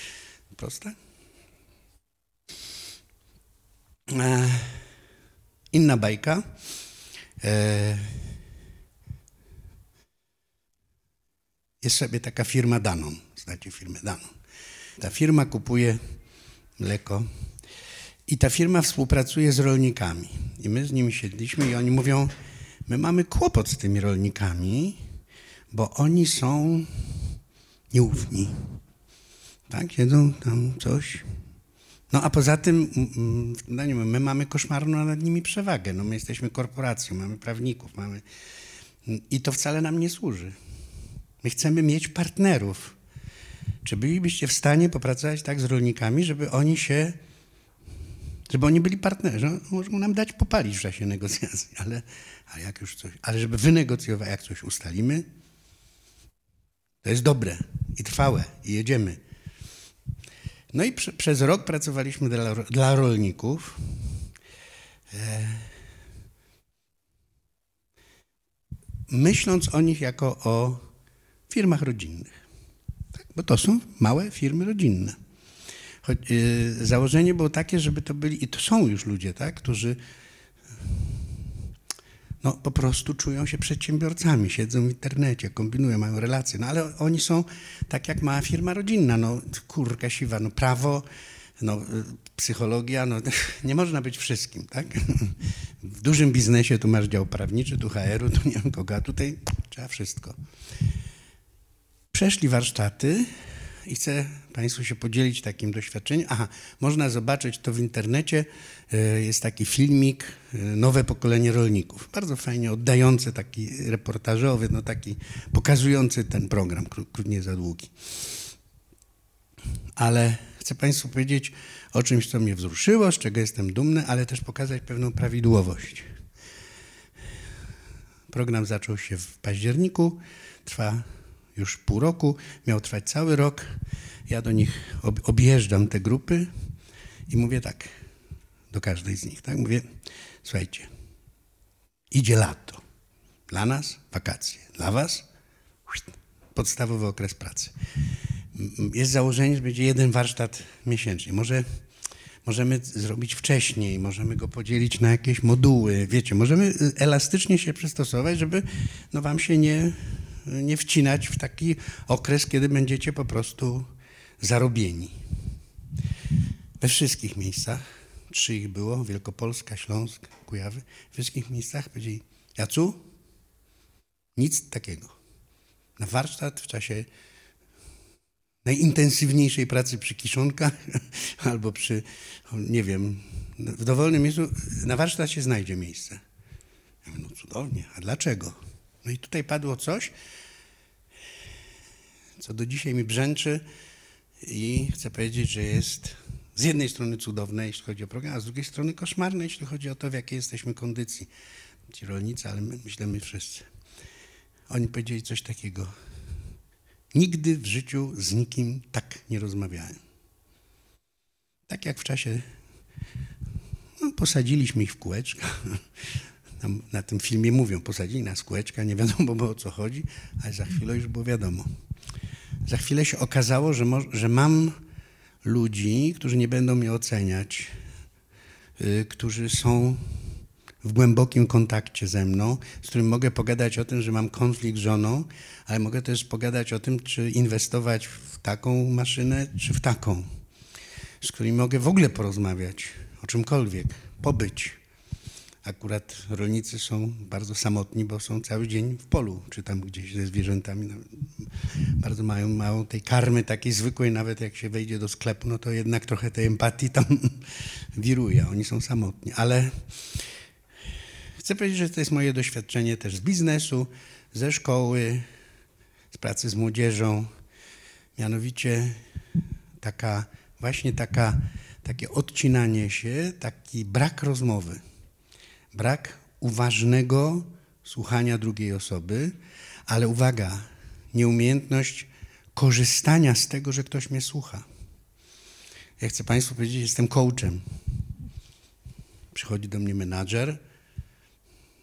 Proste? E, inna bajka. E, jest sobie taka firma Danon. Znacie firmę Danon. Ta firma kupuje mleko i ta firma współpracuje z rolnikami. I my z nimi siedliśmy i oni mówią, my mamy kłopot z tymi rolnikami, bo oni są nieufni. Tak, jedzą tam coś. No a poza tym, no nie wiem, my mamy koszmarną nad nimi przewagę. No my jesteśmy korporacją, mamy prawników, mamy... I to wcale nam nie służy. My chcemy mieć partnerów. Czy bylibyście w stanie popracować tak z rolnikami, żeby oni się żeby oni byli partnerzy. No, Możemy nam dać popalić w czasie negocjacji, ale, ale jak już coś, ale żeby wynegocjować, jak coś ustalimy, to jest dobre i trwałe i jedziemy. No i prze, przez rok pracowaliśmy dla, dla rolników. E, myśląc o nich jako o firmach rodzinnych. Tak? Bo to są małe firmy rodzinne. Y, założenie było takie, żeby to byli, i to są już ludzie, tak, którzy no, po prostu czują się przedsiębiorcami, siedzą w internecie, kombinują, mają relacje, no ale oni są tak jak mała firma rodzinna, no kurka siwa, no prawo, no, psychologia, no nie można być wszystkim, tak? W dużym biznesie tu masz dział prawniczy, tu HR-u, tu nie wiem kogo, a tutaj trzeba wszystko. Przeszli warsztaty, i chcę Państwu się podzielić takim doświadczeniem. Aha, można zobaczyć to w internecie. E, jest taki filmik e, Nowe pokolenie rolników. Bardzo fajnie oddający, taki reportażowy, no taki pokazujący ten program, nie za długi. Ale chcę Państwu powiedzieć o czymś, co mnie wzruszyło, z czego jestem dumny, ale też pokazać pewną prawidłowość. Program zaczął się w październiku, trwa już pół roku, miał trwać cały rok. Ja do nich objeżdżam te grupy i mówię tak, do każdej z nich. Tak? Mówię, słuchajcie, idzie lato. Dla nas wakacje, dla was podstawowy okres pracy. Jest założenie, że będzie jeden warsztat miesięcznie. Może możemy zrobić wcześniej, możemy go podzielić na jakieś moduły, wiecie, możemy y, elastycznie się przystosować, żeby no, wam się nie, nie wcinać w taki okres, kiedy będziecie po prostu zarobieni. We wszystkich miejscach, trzy ich było, Wielkopolska, Śląsk, Kujawy, w wszystkich miejscach powiedzieli, Jacu, nic takiego. Na warsztat w czasie najintensywniejszej pracy przy kiszonkach albo przy, nie wiem, w dowolnym miejscu, na warsztat się znajdzie miejsce. Ja mówię, no cudownie, a dlaczego? No i tutaj padło coś, co do dzisiaj mi brzęczy i chcę powiedzieć, że jest z jednej strony cudowne, jeśli chodzi o program, a z drugiej strony koszmarne, jeśli chodzi o to, w jakiej jesteśmy kondycji. Ci rolnicy, ale my, myślę my wszyscy. Oni powiedzieli coś takiego. Nigdy w życiu z nikim tak nie rozmawiałem. Tak jak w czasie, no, posadziliśmy ich w kółeczka. Tam, na tym filmie mówią, posadzili nas kółeczka, nie wiadomo było o co chodzi, ale za chwilę już było wiadomo. Za chwilę się okazało, że, mo, że mam ludzi, którzy nie będą mnie oceniać, yy, którzy są w głębokim kontakcie ze mną, z którym mogę pogadać o tym, że mam konflikt z żoną, ale mogę też pogadać o tym, czy inwestować w taką maszynę, czy w taką, z którymi mogę w ogóle porozmawiać o czymkolwiek, pobyć. Akurat rolnicy są bardzo samotni, bo są cały dzień w polu, czy tam gdzieś ze zwierzętami. Bardzo mają mało tej karmy takiej zwykłej, nawet jak się wejdzie do sklepu, no to jednak trochę tej empatii tam wiruje. Oni są samotni, ale Chcę powiedzieć, że to jest moje doświadczenie też z biznesu, ze szkoły, z pracy z młodzieżą. Mianowicie taka, właśnie taka, takie odcinanie się, taki brak rozmowy, brak uważnego słuchania drugiej osoby, ale uwaga, nieumiejętność korzystania z tego, że ktoś mnie słucha. Ja chcę Państwu powiedzieć, jestem coachem. Przychodzi do mnie menadżer,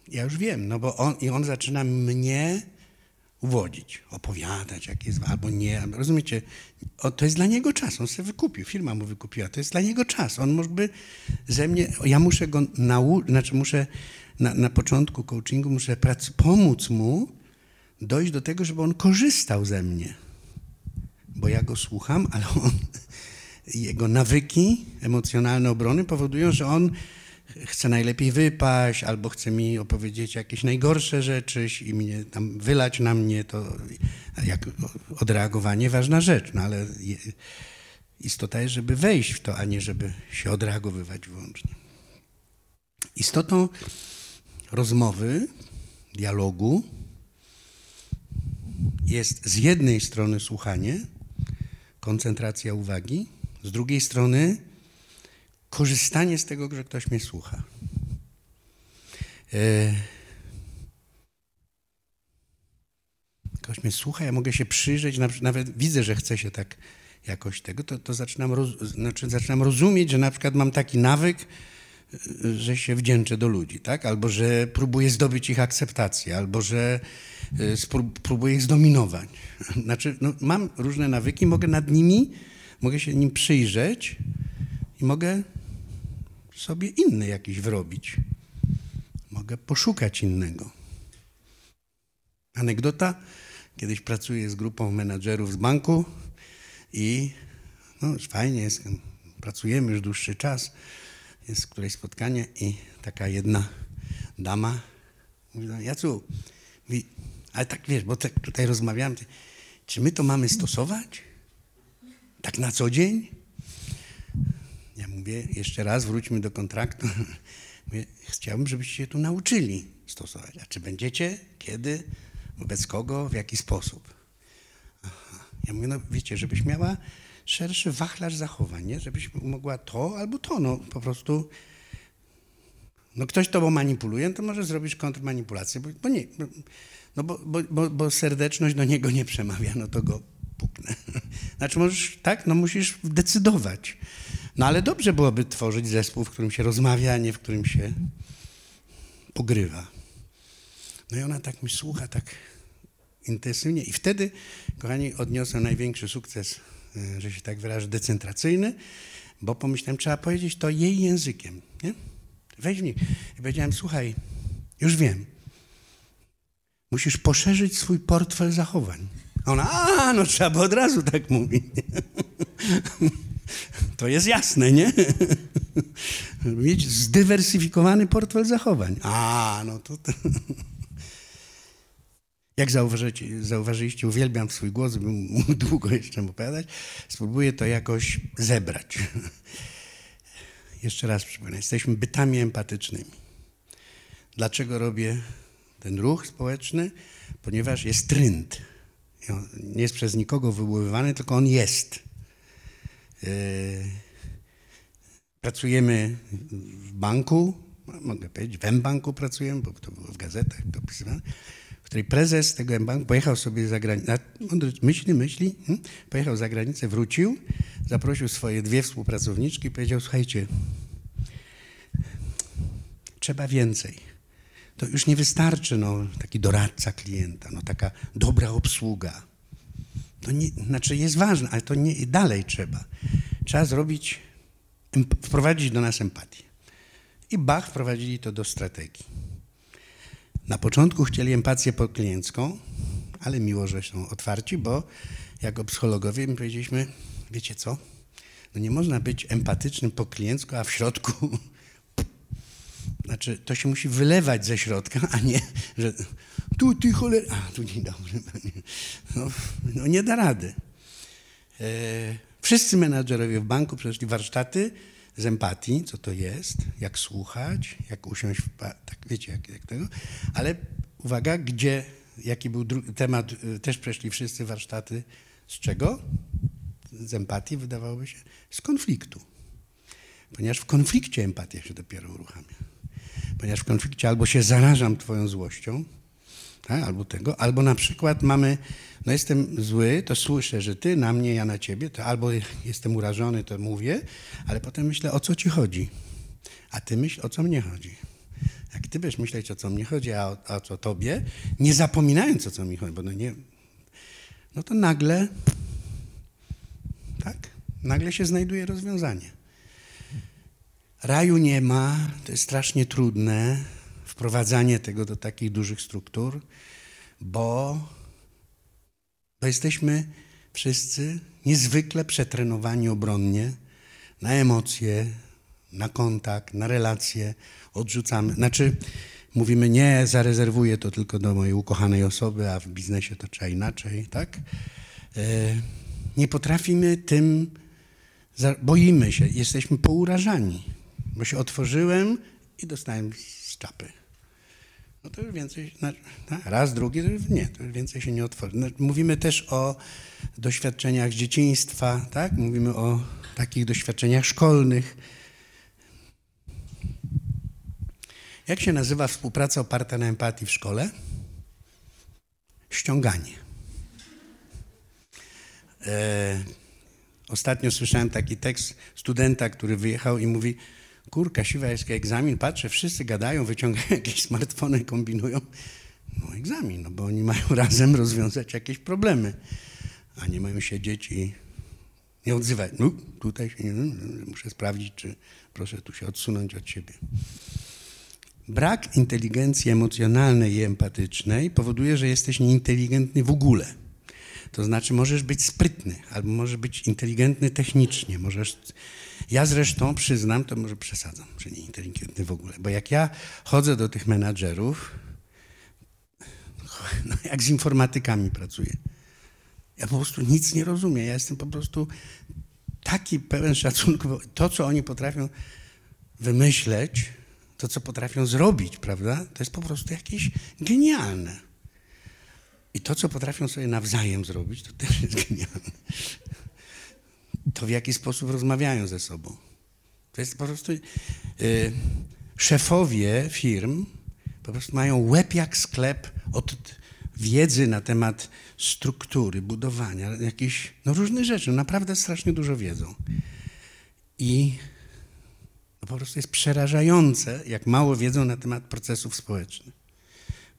ja już wiem, no bo on, i on zaczyna mnie uwodzić, opowiadać, jak jest, albo nie. Rozumiecie? O, to jest dla niego czas. On sobie wykupił, firma mu wykupiła. To jest dla niego czas. On mógłby ze mnie, ja muszę go nauczyć, znaczy muszę na, na początku coachingu muszę prac, pomóc mu dojść do tego, żeby on korzystał ze mnie. Bo ja go słucham, ale on, jego nawyki emocjonalne obrony powodują, że on chce najlepiej wypaść, albo chce mi opowiedzieć jakieś najgorsze rzeczy i mnie tam wylać na mnie, to jak odreagowanie ważna rzecz, no ale istota jest, żeby wejść w to, a nie żeby się odreagowywać wyłącznie. Istotą rozmowy, dialogu jest z jednej strony słuchanie, koncentracja uwagi, z drugiej strony korzystanie z tego, że ktoś mnie słucha. E, ktoś mnie słucha, ja mogę się przyjrzeć, nawet widzę, że chce się tak jakoś tego, to, to zaczynam, roz, znaczy zaczynam rozumieć, że na przykład mam taki nawyk, że się wdzięczę do ludzi, tak? Albo że próbuję zdobyć ich akceptację, albo że e, próbuję ich zdominować. Znaczy, no, mam różne nawyki, mogę nad nimi, mogę się nim przyjrzeć i mogę sobie inny jakiś wyrobić. Mogę poszukać innego. Anegdota. Kiedyś pracuję z grupą menadżerów z banku i no, fajnie jest, pracujemy już dłuższy czas. Jest któreś spotkanie i taka jedna dama mówi, no, Jacu, mówi, ale tak wiesz, bo tak tutaj rozmawiam, czy my to mamy stosować? Tak na co dzień? Ja mówię, jeszcze raz wróćmy do kontraktu. Mówię, chciałbym, żebyście się tu nauczyli stosować. A czy będziecie? Kiedy? Wobec kogo? W jaki sposób? Ja mówię, no wiecie, żebyś miała szerszy wachlarz zachowań, nie? żebyś mogła to albo to, no po prostu no ktoś tobą manipuluje, no to może zrobisz kontrmanipulację, bo, bo nie, no bo, bo, bo, bo serdeczność do niego nie przemawia, no to go puknę. Znaczy możesz, tak, no musisz decydować. No ale dobrze byłoby tworzyć zespół, w którym się rozmawia, a nie w którym się pogrywa. No i ona tak mi słucha, tak intensywnie. I wtedy, kochani, odniosłem największy sukces, e, że się tak wyrażę, decentracyjny, bo pomyślałem, trzeba powiedzieć to jej językiem. Nie? Weźmij. I powiedziałem, słuchaj, już wiem, musisz poszerzyć swój portfel zachowań. A ona, a, no trzeba by od razu tak mówić. To jest jasne, nie? Mieć zdywersyfikowany portfel zachowań. A, no to... to. Jak zauważyliście, uwielbiam swój głos, bym mógł długo jeszcze opowiadać. Spróbuję to jakoś zebrać. Jeszcze raz przypomnę, jesteśmy bytami empatycznymi. Dlaczego robię ten ruch społeczny? Ponieważ jest trend. Nie jest przez nikogo wywoływany, tylko on jest. E, pracujemy w banku, mogę powiedzieć, w M-banku pracujemy, bo to było w gazetach to opisywane, w której prezes tego M-banku pojechał sobie za granicę, myśli, myśli, hmm? pojechał za granicę, wrócił, zaprosił swoje dwie współpracowniczki i powiedział, słuchajcie, trzeba więcej. To już nie wystarczy no, taki doradca klienta, no, taka dobra obsługa. To nie, znaczy jest ważne, ale to nie, dalej trzeba. Trzeba zrobić, wprowadzić do nas empatię. I Bach wprowadzili to do strategii. Na początku chcieli empatię pokliencką, ale miło, że są otwarci, bo jako psychologowie my powiedzieliśmy, wiecie co, no nie można być empatycznym po kliencku, a w środku, znaczy to się musi wylewać ze środka, a nie, że tu ty cholera, a tu dzień dobry, no, no nie da rady. E, wszyscy menadżerowie w banku przeszli warsztaty z empatii, co to jest, jak słuchać, jak usiąść, w, tak wiecie, jak, jak tego, ale uwaga, gdzie, jaki był temat, y, też przeszli wszyscy warsztaty, z czego? Z empatii, wydawałoby się, z konfliktu. Ponieważ w konflikcie empatia się dopiero uruchamia. Ponieważ w konflikcie albo się zarażam twoją złością, tak? albo tego, albo na przykład mamy, no jestem zły, to słyszę, że ty na mnie, ja na ciebie, to albo jestem urażony, to mówię, ale potem myślę, o co ci chodzi, a ty myśl, o co mnie chodzi. Jak ty będziesz myśleć, o co mnie chodzi, a o, a o tobie, nie zapominając, o co mi chodzi, bo no nie, no to nagle, tak, nagle się znajduje rozwiązanie. Raju nie ma, to jest strasznie trudne, wprowadzanie tego do takich dużych struktur, bo, bo jesteśmy wszyscy niezwykle przetrenowani obronnie na emocje, na kontakt, na relacje, odrzucamy. Znaczy, mówimy nie, zarezerwuję to tylko do mojej ukochanej osoby, a w biznesie to trzeba inaczej, tak? E, nie potrafimy tym, boimy się, jesteśmy pourażani, bo się otworzyłem i dostałem z czapy no to już więcej, raz, drugi, to już nie, to już więcej się nie otworzy. No, mówimy też o doświadczeniach z dzieciństwa, tak? Mówimy o takich doświadczeniach szkolnych. Jak się nazywa współpraca oparta na empatii w szkole? Ściąganie. E, ostatnio słyszałem taki tekst studenta, który wyjechał i mówi, kurka, siwa jest egzamin, patrzę, wszyscy gadają, wyciągają jakieś smartfony, kombinują. No egzamin, no bo oni mają razem rozwiązać jakieś problemy, a nie mają siedzieć i nie odzywać. No tutaj się nie, muszę sprawdzić, czy proszę tu się odsunąć od siebie. Brak inteligencji emocjonalnej i empatycznej powoduje, że jesteś nieinteligentny w ogóle. To znaczy możesz być sprytny, albo możesz być inteligentny technicznie, możesz ja zresztą przyznam, to może przesadzam, że nie inteligentny w ogóle, bo jak ja chodzę do tych menadżerów, no jak z informatykami pracuję, ja po prostu nic nie rozumiem. Ja jestem po prostu taki pełen szacunku. To, co oni potrafią wymyśleć, to, co potrafią zrobić, prawda, to jest po prostu jakieś genialne. I to, co potrafią sobie nawzajem zrobić, to też jest genialne to w jaki sposób rozmawiają ze sobą. To jest po prostu. Yy, szefowie firm po prostu mają łeb jak sklep od wiedzy na temat struktury, budowania, jakichś no różnych rzeczy. Naprawdę strasznie dużo wiedzą. I to po prostu jest przerażające, jak mało wiedzą na temat procesów społecznych,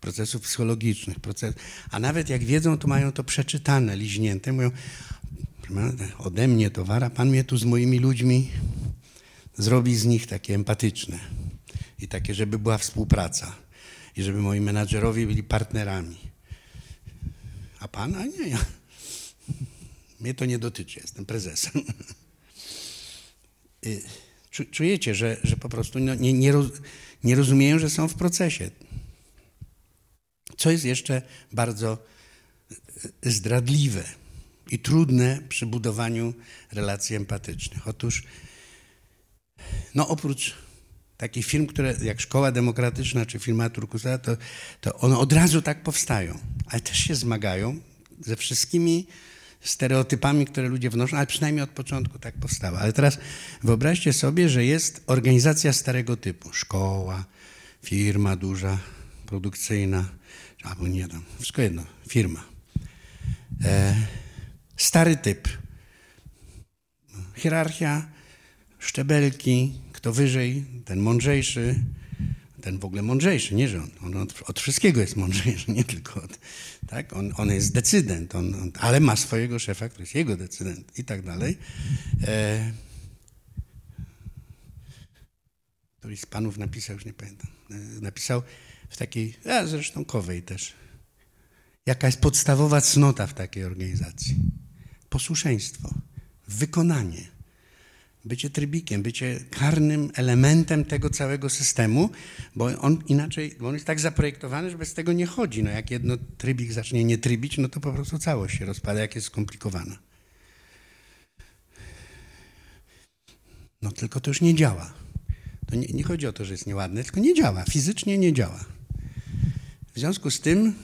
procesów psychologicznych, proces... a nawet jak wiedzą, to mają to przeczytane, liźnięte. Mówią, ode mnie towara, pan mnie tu z moimi ludźmi zrobi z nich takie empatyczne i takie, żeby była współpraca i żeby moi menadżerowie byli partnerami. A pan? Nie, ja. Mnie to nie dotyczy, jestem prezesem. Y, czujecie, że, że po prostu no, nie, nie, nie rozumieją, że są w procesie. Co jest jeszcze bardzo y, zdradliwe i trudne przy budowaniu relacji empatycznych. Otóż, no oprócz takich firm, które jak Szkoła Demokratyczna czy firma Turkusa, to, to one od razu tak powstają, ale też się zmagają ze wszystkimi stereotypami, które ludzie wnoszą, ale przynajmniej od początku tak powstała. Ale teraz wyobraźcie sobie, że jest organizacja starego typu. Szkoła, firma duża, produkcyjna, albo nie tam, wszystko jedno, firma. E, stary typ. Hierarchia, szczebelki, kto wyżej, ten mądrzejszy, ten w ogóle mądrzejszy, nie że on, on od, od, wszystkiego jest mądrzejszy, nie tylko od, tak, on, on jest decydent, on, on, ale ma swojego szefa, który jest jego decydent i tak dalej. E, któryś z panów napisał, już nie pamiętam, e, napisał w takiej, a zresztą Kowej też, jaka jest podstawowa cnota w takiej organizacji. Posłuszeństwo, wykonanie bycie trybikiem, bycie karnym elementem tego całego systemu, bo on inaczej, bo on jest tak zaprojektowany, że bez tego nie chodzi. No jak jedno trybik zacznie nie trybić, no to po prostu całość się rozpada, jak jest skomplikowana. No tylko to już nie działa. To nie, nie chodzi o to, że jest nieładne, tylko nie działa, fizycznie nie działa. W związku z tym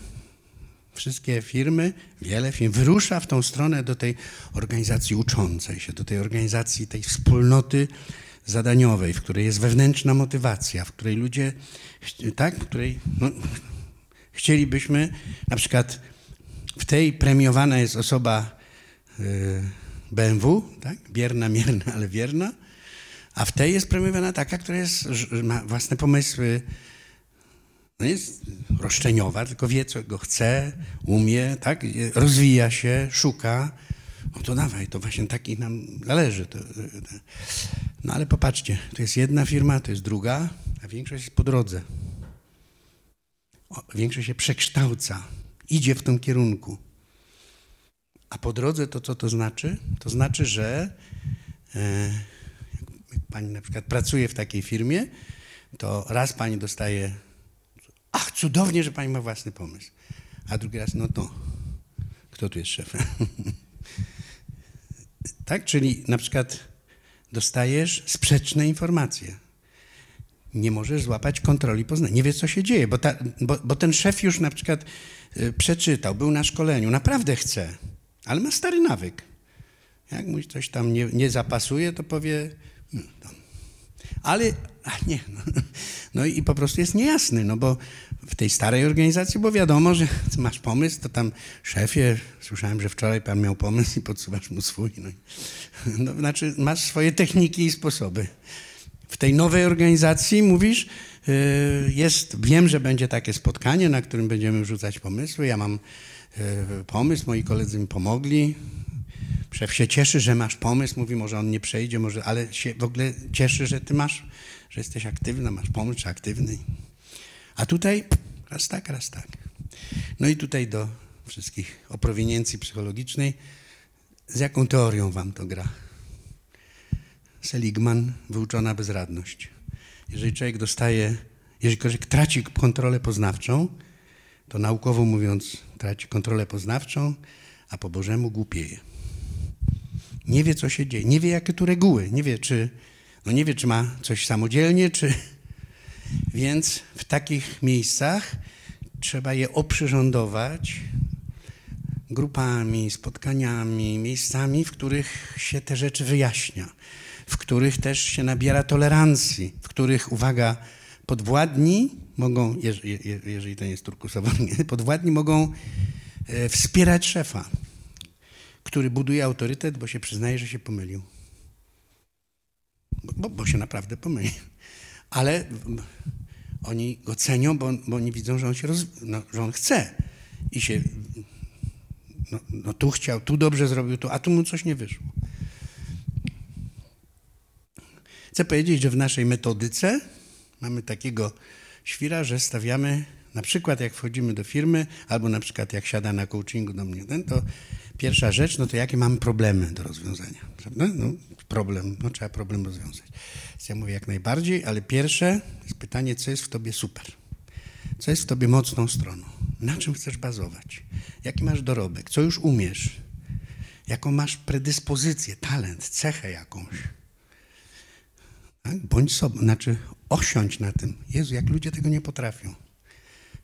Wszystkie firmy, wiele firm wyrusza w tą stronę do tej organizacji uczącej się, do tej organizacji, tej wspólnoty zadaniowej, w której jest wewnętrzna motywacja, w której ludzie, tak, w której no, chcielibyśmy, na przykład w tej premiowana jest osoba y, BMW, tak, bierna, mierna, ale wierna, a w tej jest premiowana taka, która jest, ma własne pomysły, no jest roszczeniowa, tylko wie, co go chce, umie, tak? rozwija się, szuka. No to dawaj, to właśnie takich nam należy. No ale popatrzcie, to jest jedna firma, to jest druga, a większość jest po drodze. Większość się przekształca, idzie w tym kierunku. A po drodze to co to znaczy? To znaczy, że e, jak pani na przykład pracuje w takiej firmie, to raz pani dostaje Ach, cudownie, że pani ma własny pomysł. A drugi raz, no to kto tu jest szefem? tak? Czyli na przykład dostajesz sprzeczne informacje. Nie możesz złapać kontroli poznania. Nie wiesz, co się dzieje, bo, ta, bo, bo ten szef już na przykład y, przeczytał, był na szkoleniu, naprawdę chce, ale ma stary nawyk. Jak mu coś tam nie, nie zapasuje, to powie, no, ale a nie, no, no i po prostu jest niejasny, no bo w tej starej organizacji, bo wiadomo, że masz pomysł, to tam szefie, słyszałem, że wczoraj pan miał pomysł i podsuwasz mu swój. No, no, znaczy masz swoje techniki i sposoby. W tej nowej organizacji mówisz, y, jest, wiem, że będzie takie spotkanie, na którym będziemy wrzucać pomysły. Ja mam y, pomysł, moi koledzy mi pomogli. Szef się cieszy, że masz pomysł, mówi, może on nie przejdzie, może, ale się w ogóle cieszy, że ty masz, że jesteś aktywna, masz pomysł, aktywny. A tutaj raz tak, raz tak. No i tutaj do wszystkich o prowiniencji psychologicznej, z jaką teorią wam to gra? Seligman, wyuczona bezradność. Jeżeli człowiek dostaje, jeżeli człowiek traci kontrolę poznawczą, to naukowo mówiąc traci kontrolę poznawczą, a po Bożemu głupieje. Nie wie, co się dzieje, nie wie, jakie tu reguły, nie wie, czy, no nie wie, czy ma coś samodzielnie, czy, więc w takich miejscach trzeba je oprzyrządować grupami, spotkaniami, miejscami, w których się te rzeczy wyjaśnia, w których też się nabiera tolerancji, w których, uwaga, podwładni mogą, jeżeli to nie jest turkusowo, podwładni mogą e, wspierać szefa, który buduje autorytet, bo się przyznaje, że się pomylił. Bo, bo się naprawdę pomyli. Ale oni go cenią, bo, bo oni widzą, że on się roz, no, że on chce i się no, no, tu chciał, tu dobrze zrobił, tu, a tu mu coś nie wyszło. Chcę powiedzieć, że w naszej metodyce mamy takiego świra, że stawiamy na przykład jak wchodzimy do firmy, albo na przykład jak siada na coachingu do mnie ten, to pierwsza rzecz, no to jakie mamy problemy do rozwiązania, prawda? No, problem, no trzeba problem rozwiązać. Więc ja mówię jak najbardziej, ale pierwsze jest pytanie, co jest w tobie super? Co jest w tobie mocną stroną? Na czym chcesz bazować? Jaki masz dorobek? Co już umiesz? Jaką masz predyspozycję, talent, cechę jakąś? Tak? Bądź sobą, znaczy osiądź na tym. Jezu, jak ludzie tego nie potrafią.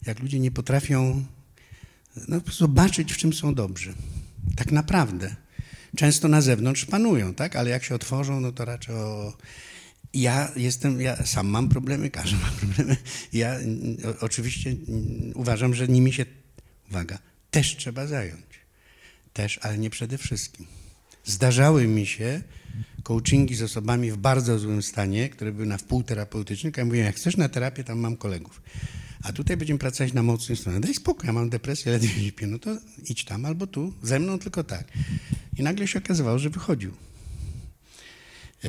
Jak ludzie nie potrafią no, zobaczyć, w czym są dobrzy. Tak naprawdę. Często na zewnątrz panują, tak? Ale jak się otworzą, no to raczej o... Ja jestem, ja sam mam problemy, każdy ma problemy. Ja o, oczywiście uważam, że nimi się, uwaga, też trzeba zająć. Też, ale nie przede wszystkim. Zdarzały mi się coachingi z osobami w bardzo złym stanie, które były na wpół terapeutycznych. Ja mówię, jak chcesz na terapię, tam mam kolegów. A tutaj będziemy pracować na mocnej stronie. Daj spokój, ja mam depresję, ledwie śpię. No to idź tam albo tu, ze mną tylko tak. I nagle się okazywało, że wychodził.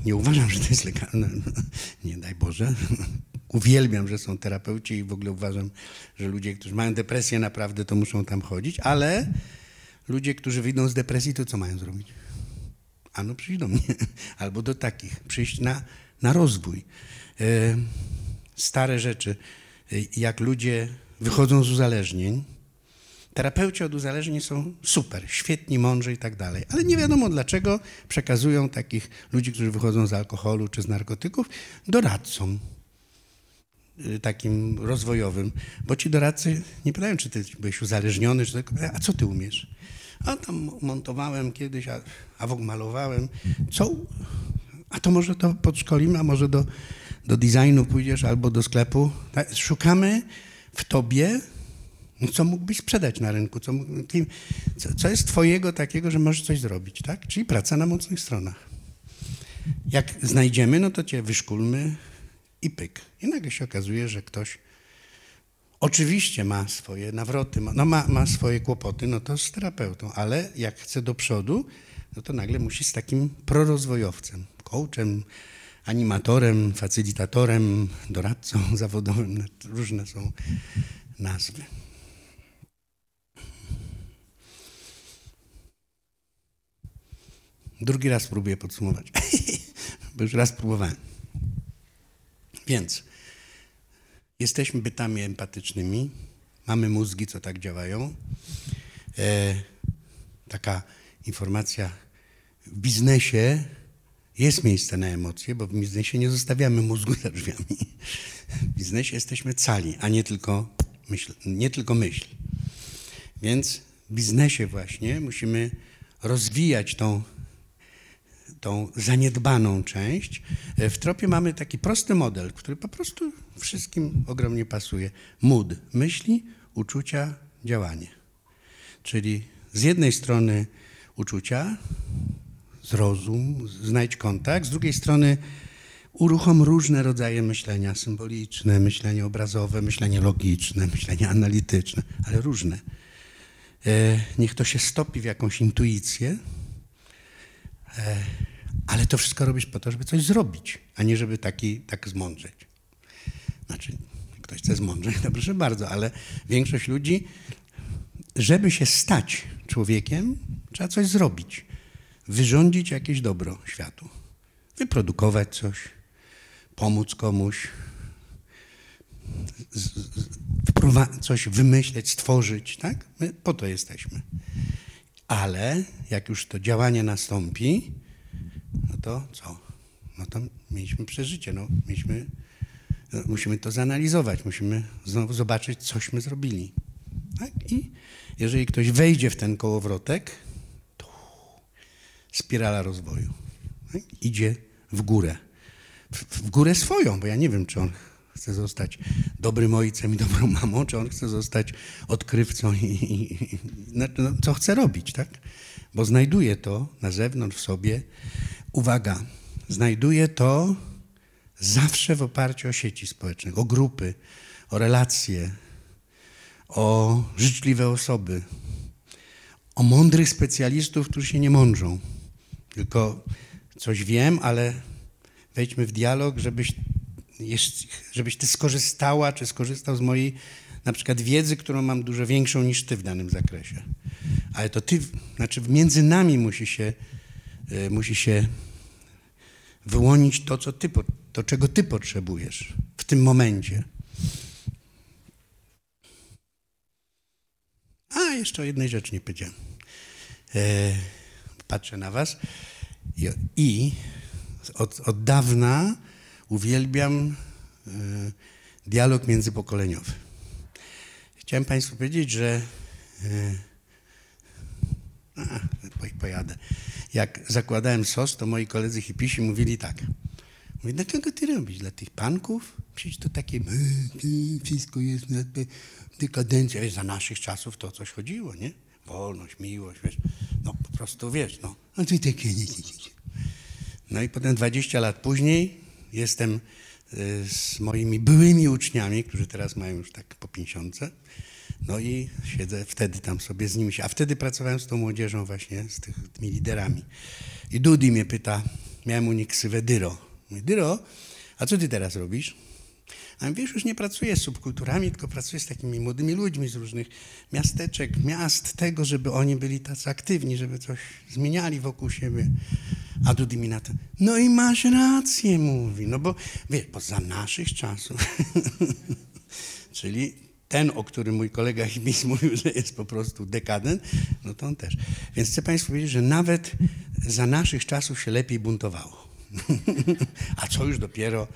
Nie uważam, że to jest legalne. Nie daj Boże. Uwielbiam, że są terapeuci i w ogóle uważam, że ludzie, którzy mają depresję naprawdę, to muszą tam chodzić, ale ludzie, którzy wyjdą z depresji, to co mają zrobić? Ano przyjść do mnie. Albo do takich. Przyjść na, na rozwój. E, stare rzeczy. E, jak ludzie wychodzą z uzależnień, Terapeuci od uzależnień są super, świetni, mądrzy i tak dalej, ale nie wiadomo dlaczego przekazują takich ludzi, którzy wychodzą z alkoholu czy z narkotyków, doradcom y, takim rozwojowym, bo ci doradcy nie pytają, czy ty byłeś uzależniony, czy tylko a co ty umiesz? A tam montowałem kiedyś, a, a malowałem. Co? A to może to podszkolimy, a może do, do designu pójdziesz albo do sklepu. Tak, szukamy w tobie no co mógłbyś sprzedać na rynku? Co, co, co, jest twojego takiego, że możesz coś zrobić, tak? Czyli praca na mocnych stronach. Jak znajdziemy, no to cię wyszkulmy i pyk. I nagle się okazuje, że ktoś oczywiście ma swoje nawroty, ma, no ma, ma swoje kłopoty, no to z terapeutą, ale jak chce do przodu, no to nagle musi z takim prorozwojowcem, coachem, animatorem, facylitatorem, doradcą zawodowym, różne są nazwy. Drugi raz próbuję podsumować, bo już raz próbowałem. Więc jesteśmy bytami empatycznymi, mamy mózgi, co tak działają. E, taka informacja w biznesie jest miejsce na emocje, bo w biznesie nie zostawiamy mózgu za drzwiami. W biznesie jesteśmy cali, a nie tylko myśl. Nie tylko myśl. Więc w biznesie właśnie musimy rozwijać tą tą zaniedbaną część. W tropie mamy taki prosty model, który po prostu wszystkim ogromnie pasuje. Mood, myśli, uczucia, działanie. Czyli z jednej strony uczucia, zrozum, znajdź kontakt, z drugiej strony uruchom różne rodzaje myślenia symboliczne, myślenie obrazowe, myślenie logiczne, myślenie analityczne, ale różne. E, niech to się stopi w jakąś intuicję, e, ale to wszystko robisz po to, żeby coś zrobić, a nie żeby taki, tak zmądrzeć. Znaczy, ktoś chce zmądrzeć, to proszę bardzo, ale większość ludzi, żeby się stać człowiekiem, trzeba coś zrobić. Wyrządzić jakieś dobro światu. Wyprodukować coś, pomóc komuś, coś wymyśleć, stworzyć, tak? My po to jesteśmy. Ale jak już to działanie nastąpi, no to co? No to mieliśmy przeżycie, no, mieliśmy, no, musimy to zanalizować, musimy znowu zobaczyć, cośmy zrobili. Tak? I jeżeli ktoś wejdzie w ten kołowrotek, spirala rozwoju. Tak? Idzie w górę. W, w górę swoją, bo ja nie wiem, czy on chce zostać dobrym ojcem i dobrą mamą, czy on chce zostać odkrywcą i, i, i no, co chce robić, tak? Bo znajduje to na zewnątrz w sobie uwaga, znajduje to zawsze w oparciu o sieci społeczne, o grupy, o relacje, o życzliwe osoby, o mądrych specjalistów, którzy się nie mądrzą. Tylko coś wiem, ale wejdźmy w dialog, żebyś, żebyś ty skorzystała, czy skorzystał z mojej na przykład wiedzy, którą mam dużo większą niż ty w danym zakresie. Ale to ty, znaczy między nami musi się, e, musi się wyłonić to, co ty, to, czego ty potrzebujesz w tym momencie. A, jeszcze o jednej rzeczy nie powiedziałem. E, patrzę na was i, od, od, dawna uwielbiam e, dialog międzypokoleniowy. Chciałem Państwu powiedzieć, że e, a, pojadę. Jak zakładałem SOS, to moi koledzy hipisi mówili tak. Mówię, dla kogo ty robisz? Dla tych panków? Przecież to takie, wszystko jest dekadencja. Za naszych czasów to coś chodziło, nie? Wolność, miłość, wiesz. No po prostu, wiesz, no. A ty takie, nie, nie, nie. No i potem 20 lat później jestem y, z moimi byłymi uczniami, którzy teraz mają już tak po 50. No i siedzę wtedy tam sobie z nimi. A wtedy pracowałem z tą młodzieżą właśnie, z tymi liderami. I Dudi mnie pyta, miałem u nich ksywę Dyro. Mówię, Dyro, a co ty teraz robisz? A wiesz, już nie pracuję z subkulturami, tylko pracuję z takimi młodymi ludźmi z różnych miasteczek, miast, tego, żeby oni byli tacy aktywni, żeby coś zmieniali wokół siebie. A Dudy mi na to, no i masz rację, mówi, no bo wiesz, bo za naszych czasów, czyli ten, o którym mój kolega Hibis mówił, że jest po prostu dekadent, no to on też. Więc chcę Państwu powiedzieć, że nawet za naszych czasów się lepiej buntowało. A co już dopiero,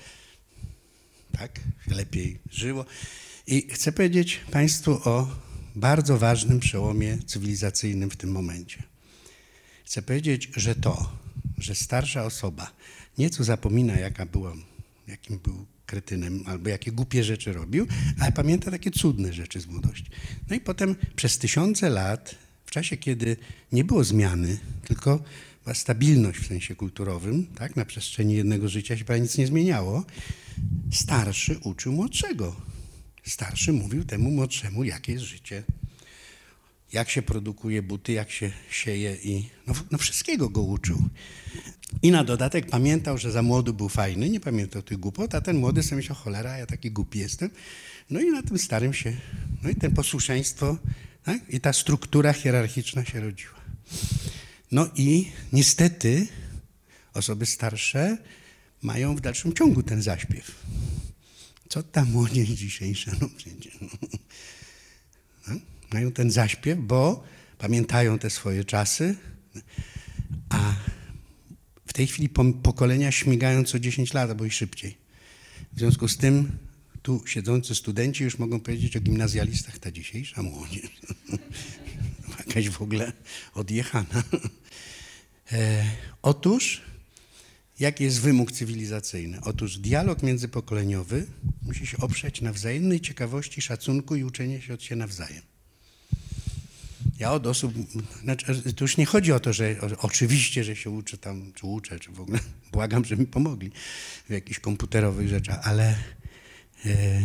tak, lepiej żyło. I chcę powiedzieć Państwu o bardzo ważnym przełomie cywilizacyjnym w tym momencie. Chcę powiedzieć, że to, że starsza osoba nieco zapomina, jaka była, jakim był kretynem albo jakie głupie rzeczy robił, ale pamięta takie cudne rzeczy z młodości. No i potem przez tysiące lat, w czasie kiedy nie było zmiany, tylko była stabilność w sensie kulturowym, tak, na przestrzeni jednego życia się prawie nic nie zmieniało, starszy uczył młodszego. Starszy mówił temu młodszemu, jakie jest życie, jak się produkuje buty, jak się sieje i no, no wszystkiego go uczył. I na dodatek pamiętał, że za młody był fajny, nie pamiętał tych głupot, a ten młody sobie myślał, cholera, ja taki głupi jestem. No i na tym starym się, no i ten posłuszeństwo tak? i ta struktura hierarchiczna się rodziła. No i niestety osoby starsze mają w dalszym ciągu ten zaśpiew. Co ta młodzież dzisiejsza? No przecież. No. No? Mają ten zaśpiew, bo pamiętają te swoje czasy, a w tej chwili pokolenia śmigają co 10 lat albo i szybciej. W związku z tym tu siedzący studenci już mogą powiedzieć o gimnazjalistach, ta dzisiejsza młodzież. Jakaś w ogóle odjechana. E, otóż, jaki jest wymóg cywilizacyjny? Otóż dialog międzypokoleniowy musi się oprzeć na wzajemnej ciekawości, szacunku i uczeniu się od siebie nawzajem. Ja od osób, znaczy, to już nie chodzi o to, że o, oczywiście, że się uczę tam, czy uczę, czy w ogóle błagam, żeby mi pomogli w jakichś komputerowych rzeczach, ale e,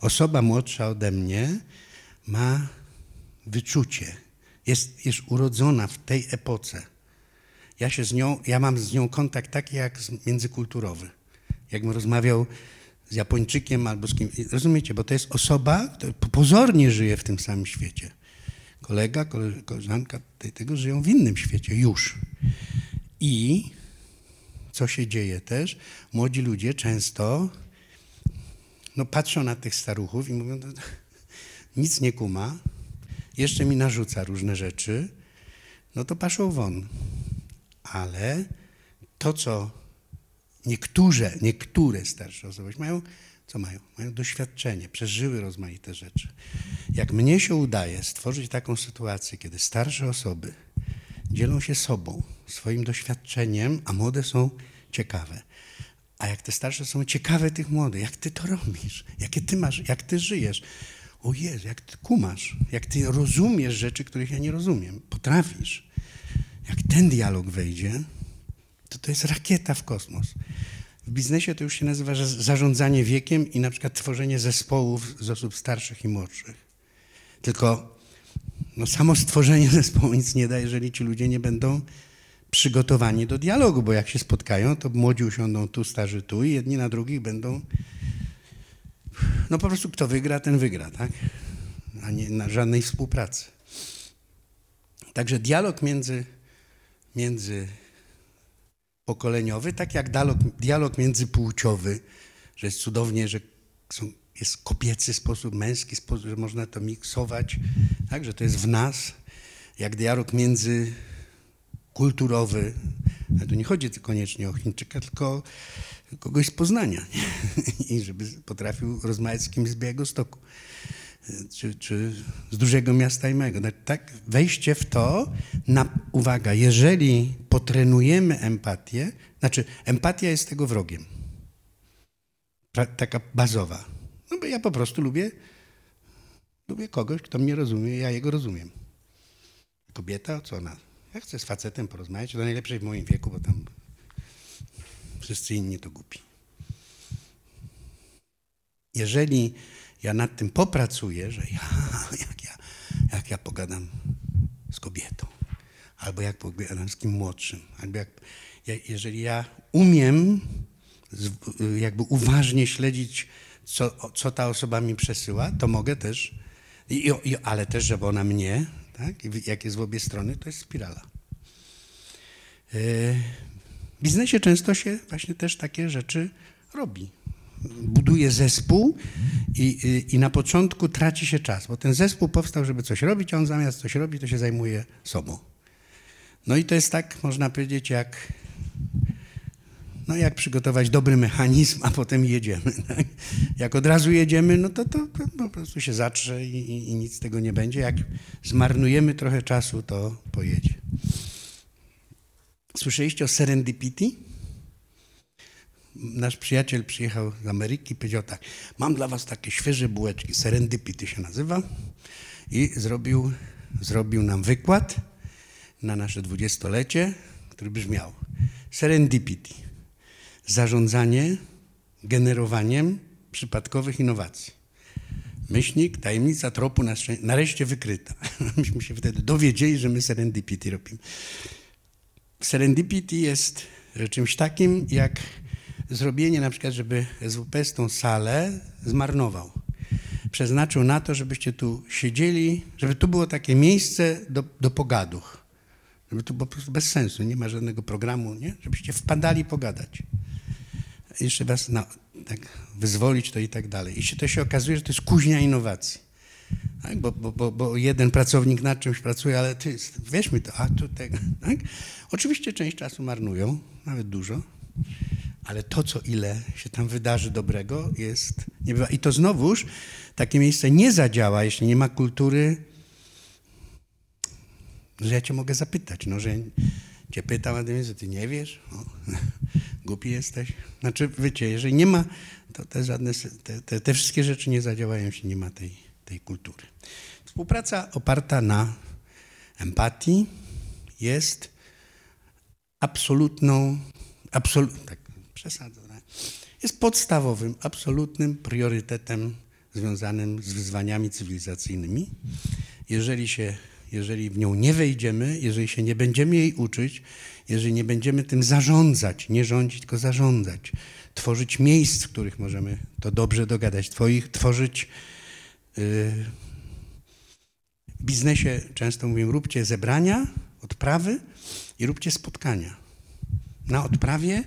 osoba młodsza ode mnie ma wyczucie, jest, jest urodzona w tej epoce. Ja się z nią, ja mam z nią kontakt taki jak międzykulturowy. Jakbym rozmawiał z Japończykiem albo z kim. Rozumiecie, bo to jest osoba, która pozornie żyje w tym samym świecie kolega, koleżanka tego żyją w innym świecie już. I co się dzieje też? Młodzi ludzie często no, patrzą na tych staruchów i mówią, no, nic nie kuma, jeszcze mi narzuca różne rzeczy, no to paszą won. Ale to, co niektóre, niektóre starsze osoby mają, co mają? Mają doświadczenie, przeżyły rozmaite rzeczy. Jak mnie się udaje stworzyć taką sytuację, kiedy starsze osoby dzielą się sobą, swoim doświadczeniem, a młode są ciekawe. A jak te starsze są ciekawe tych młodych, jak ty to robisz, jakie ty masz, jak ty żyjesz. O Jezu, jak ty kumasz, jak ty rozumiesz rzeczy, których ja nie rozumiem, potrafisz. Jak ten dialog wejdzie, to to jest rakieta w kosmos. W biznesie to już się nazywa zarządzanie wiekiem i na przykład tworzenie zespołów z osób starszych i młodszych. Tylko no, samo stworzenie zespołu nic nie da, jeżeli ci ludzie nie będą przygotowani do dialogu, bo jak się spotkają, to młodzi usiądą tu, starzy tu i jedni na drugich będą. No po prostu kto wygra, ten wygra, tak? A nie na żadnej współpracy. Także dialog między, między pokoleniowy, tak jak dialog, dialog międzypłciowy, że jest cudownie, że są, jest kobiecy sposób, męski sposób, że można to miksować, tak, że to jest w nas, jak dialog międzykulturowy, ale tu nie chodzi koniecznie o Chińczyka, tylko kogoś z Poznania i żeby potrafił rozmawiać z kimś z Białego Stoku czy, czy z dużego miasta i małego. Tak, wejście w to, na, uwaga, jeżeli potrenujemy empatię, znaczy empatia jest tego wrogiem, taka bazowa. No bo ja po prostu lubię, lubię kogoś, kto mnie rozumie, ja jego rozumiem. Kobieta, co ona? Ja chcę z facetem porozmawiać, to najlepszej w moim wieku, bo tam wszyscy inni to głupi. Jeżeli ja nad tym popracuję, że ja, jak, ja, jak ja pogadam z kobietą, albo jak pogadam z kim młodszym, albo jak, jeżeli ja umiem jakby uważnie śledzić, co, co ta osoba mi przesyła, to mogę też, i, i, ale też, żeby ona mnie, tak, jak jest w obie strony, to jest spirala. E, w biznesie często się właśnie też takie rzeczy robi buduje zespół i, i, i, na początku traci się czas, bo ten zespół powstał, żeby coś robić, a on zamiast coś robi, to się zajmuje sobą. No i to jest tak, można powiedzieć, jak, no jak przygotować dobry mechanizm, a potem jedziemy. Tak? Jak od razu jedziemy, no to, to, to po prostu się zatrze i, i, i nic z tego nie będzie. Jak zmarnujemy trochę czasu, to pojedzie. Słyszeliście o serendipity? Nasz przyjaciel przyjechał z Ameryki i powiedział tak, mam dla was takie świeże bułeczki, serendipity się nazywa i zrobił, zrobił nam wykład na nasze dwudziestolecie, który brzmiał serendipity, zarządzanie generowaniem przypadkowych innowacji. Myślnik, tajemnica tropu nareszcie wykryta. Myśmy się wtedy dowiedzieli, że my serendipity robimy. Serendipity jest czymś takim, jak zrobienie na przykład, żeby SWPS tą salę zmarnował. Przeznaczył na to, żebyście tu siedzieli, żeby tu było takie miejsce do, do pogaduch. Żeby tu po prostu bez sensu, nie ma żadnego programu, nie? żebyście wpadali pogadać. Jeszcze was na, tak wyzwolić to i tak dalej. I to się okazuje, że to jest kuźnia innowacji. Tak? Bo, bo, bo, bo, jeden pracownik nad czymś pracuje, ale ty, weźmy to, a tu tego. Tak? Oczywiście część czasu marnują, nawet dużo, ale to, co ile się tam wydarzy dobrego, jest nie bywa. I to znowuż takie miejsce nie zadziała, jeśli nie ma kultury, że ja cię mogę zapytać, no, że cię pytam, a ty, ty nie wiesz, o, głupi jesteś. Znaczy, wiecie, jeżeli nie ma, to te, żadne, te, te, te wszystkie rzeczy nie zadziałają, jeśli nie ma tej, tej kultury. Współpraca oparta na empatii jest absolutną, absolut, tak, przesadzone, jest podstawowym, absolutnym priorytetem związanym z wyzwaniami cywilizacyjnymi. Jeżeli, się, jeżeli w nią nie wejdziemy, jeżeli się nie będziemy jej uczyć, jeżeli nie będziemy tym zarządzać, nie rządzić, tylko zarządzać, tworzyć miejsc, w których możemy to dobrze dogadać, twoich, tworzyć. Yy, w biznesie często mówię, róbcie zebrania, odprawy i róbcie spotkania. Na odprawie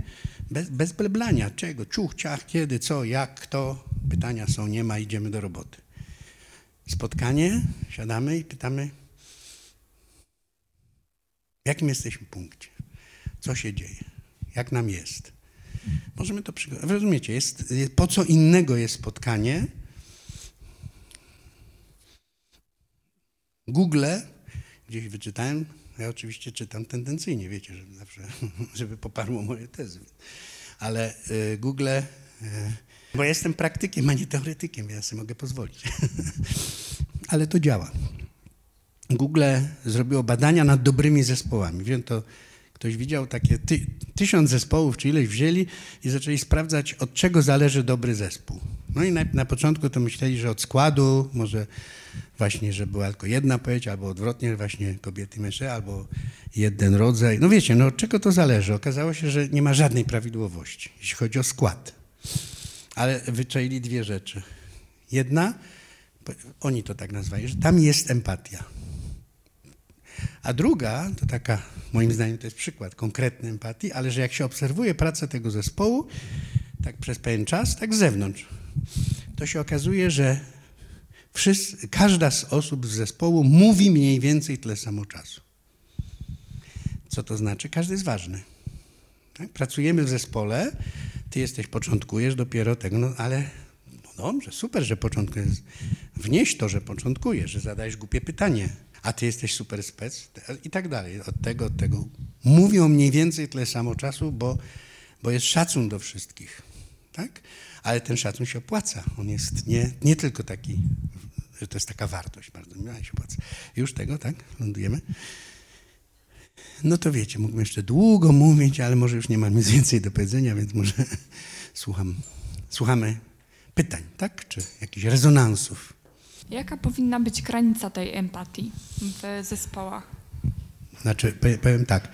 bez, bez bleblania. Czego? Ciuch, ciach, kiedy, co, jak, kto. Pytania są, nie ma, idziemy do roboty. Spotkanie, siadamy i pytamy, w jakim jesteśmy punkcie? Co się dzieje? Jak nam jest? Możemy to przygotować. Rozumiecie, jest, po co innego jest spotkanie? Google, gdzieś wyczytałem, ja oczywiście czytam tendencyjnie, wiecie, żeby zawsze, żeby poparło moje tezy. Ale y, Google, y, bo ja jestem praktykiem, a nie teoretykiem, ja sobie mogę pozwolić. Ale to działa. Google zrobiło badania nad dobrymi zespołami. Wiem to, Ktoś widział takie ty, tysiąc zespołów, czy ileś wzięli i zaczęli sprawdzać, od czego zależy dobry zespół. No i na, na początku to myśleli, że od składu, może właśnie, że była tylko jedna płeć, albo odwrotnie, właśnie kobiety mężczyźni, albo jeden rodzaj. No wiecie, no od czego to zależy? Okazało się, że nie ma żadnej prawidłowości, jeśli chodzi o skład. Ale wyczaili dwie rzeczy. Jedna, oni to tak nazwali, że tam jest empatia. A druga, to taka, moim zdaniem, to jest przykład konkretnej empatii, ale że jak się obserwuje pracę tego zespołu, tak przez pewien czas, tak z zewnątrz, to się okazuje, że wszyscy, każda z osób z zespołu mówi mniej więcej tyle samo czasu. Co to znaczy? Każdy jest ważny. Tak? Pracujemy w zespole, ty jesteś, początkujesz dopiero tego, no ale no dobrze, super, że początkujesz. Wnieś to, że początkujesz, że zadajesz głupie pytanie, a ty jesteś super spec i tak dalej. Od tego, od tego. Mówią mniej więcej tyle samo czasu, bo, bo jest szacun do wszystkich. Tak? Ale ten szacun się opłaca. On jest nie, nie tylko taki, że to jest taka wartość bardzo miła się opłaca. Już tego, tak? Lądujemy. No to wiecie, mógłbym jeszcze długo mówić, ale może już nie mam nic więcej do powiedzenia, więc może słucham, słuchamy pytań, tak? Czy jakichś rezonansów. Jaka powinna być granica tej empatii w zespołach? Znaczy, powiem tak,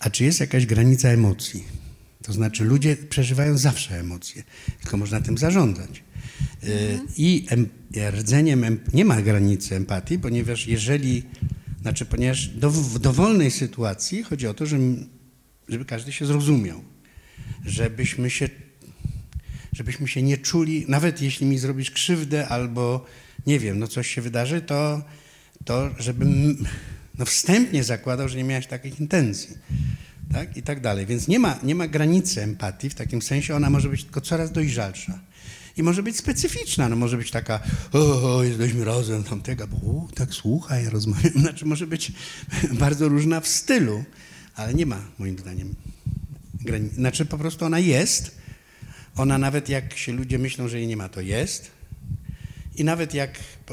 a czy jest jakaś granica emocji? To znaczy, ludzie przeżywają zawsze emocje, tylko można tym zarządzać. Mhm. I em, rdzeniem em, nie ma granicy empatii, ponieważ jeżeli znaczy, ponieważ do, w dowolnej sytuacji chodzi o to, żeby, żeby każdy się zrozumiał, żebyśmy się, żebyśmy się nie czuli, nawet jeśli mi zrobisz krzywdę albo nie wiem, no coś się wydarzy, to, to żebym no wstępnie zakładał, że nie miałeś takich intencji. Tak? I tak dalej. Więc nie ma, nie ma granicy empatii w takim sensie, ona może być tylko coraz dojrzalsza. I może być specyficzna, no może być taka, o, o jesteśmy razem, tamtego, bo tak słuchaj, rozmawiam, znaczy może być bardzo różna w stylu, ale nie ma moim zdaniem granicy, znaczy po prostu ona jest, ona nawet jak się ludzie myślą, że jej nie ma, to jest. I nawet jak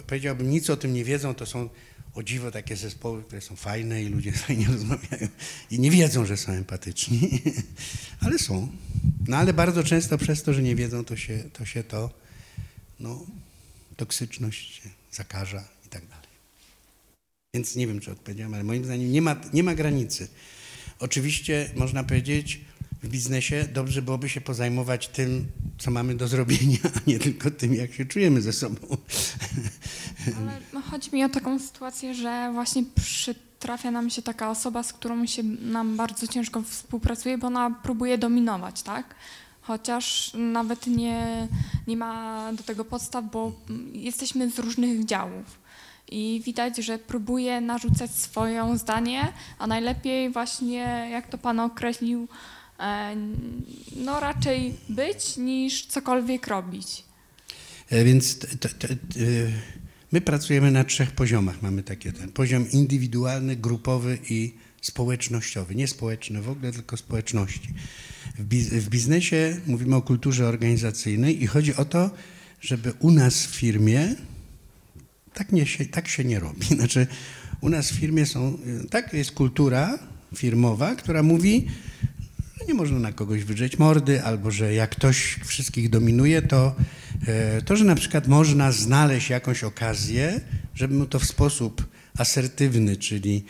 powiedziałbym nic o tym nie wiedzą, to są o dziwo takie zespoły, które są fajne i ludzie fajnie rozmawiają i nie wiedzą, że są empatyczni, ale są. No ale bardzo często przez to, że nie wiedzą, to się to, się to no, toksyczność zakaża i tak dalej. Więc nie wiem, czy odpowiedziałem, ale moim zdaniem nie ma, nie ma granicy. Oczywiście można powiedzieć, w biznesie dobrze byłoby się pozajmować tym, co mamy do zrobienia, a nie tylko tym, jak się czujemy ze sobą. Ale no, chodzi mi o taką sytuację, że właśnie przytrafia nam się taka osoba, z którą się nam bardzo ciężko współpracuje, bo ona próbuje dominować, tak? Chociaż nawet nie, nie ma do tego podstaw, bo jesteśmy z różnych działów. I widać, że próbuje narzucać swoją zdanie, a najlepiej właśnie, jak to Pan określił, no raczej być niż cokolwiek robić. E, więc to, to, e, my pracujemy na trzech poziomach. Mamy takie ten poziom indywidualny, grupowy i społecznościowy. Nie społeczny w ogóle, tylko społeczności. W biznesie mówimy o kulturze organizacyjnej i chodzi o to, żeby u nas w firmie tak, nie się, tak się nie robi. Znaczy, u nas w firmie są, tak jest kultura firmowa, która mówi, nie można na kogoś wydrzeć mordy, albo że jak ktoś wszystkich dominuje, to e, to, że na przykład można znaleźć jakąś okazję, żeby mu to w sposób asertywny, czyli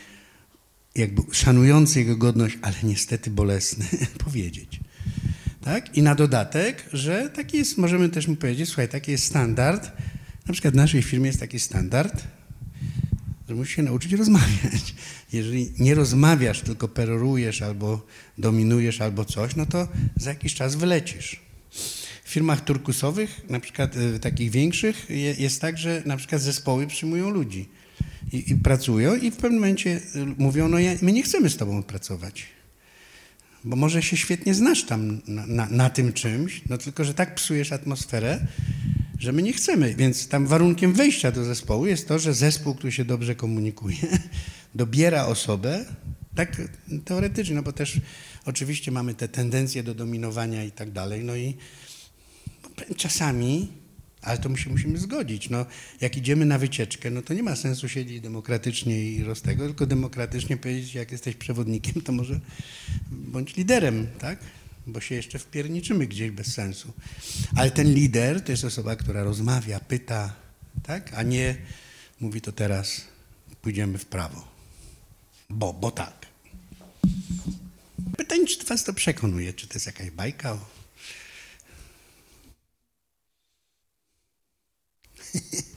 jakby szanujący jego godność, ale niestety bolesny, powiedzieć. Tak? I na dodatek, że taki jest, możemy też mu powiedzieć, słuchaj, taki jest standard, na przykład w naszej firmie jest taki standard, że musisz się nauczyć rozmawiać. Jeżeli nie rozmawiasz, tylko perorujesz albo dominujesz albo coś, no to za jakiś czas wylecisz. W firmach turkusowych, na przykład y, takich większych, jest tak, że na przykład zespoły przyjmują ludzi i, i pracują i w pewnym momencie y, mówią, no ja, my nie chcemy z tobą pracować, bo może się świetnie znasz tam na, na, na tym czymś, no tylko, że tak psujesz atmosferę, że my nie chcemy. Więc tam warunkiem wejścia do zespołu jest to, że zespół, który się dobrze komunikuje, dobiera osobę, tak teoretycznie, no bo też oczywiście mamy te tendencje do dominowania i tak dalej, no i czasami, Ale to my się musimy zgodzić. No, jak idziemy na wycieczkę, no to nie ma sensu siedzieć demokratycznie i roztego, tylko demokratycznie powiedzieć, jak jesteś przewodnikiem, to może bądź liderem, tak? Bo się jeszcze wpierniczymy gdzieś bez sensu. Ale ten lider to jest osoba, która rozmawia, pyta, tak? A nie mówi to teraz, pójdziemy w prawo. Bo, bo tak. Pytanie, czy was to przekonuje, czy to jest jakaś bajka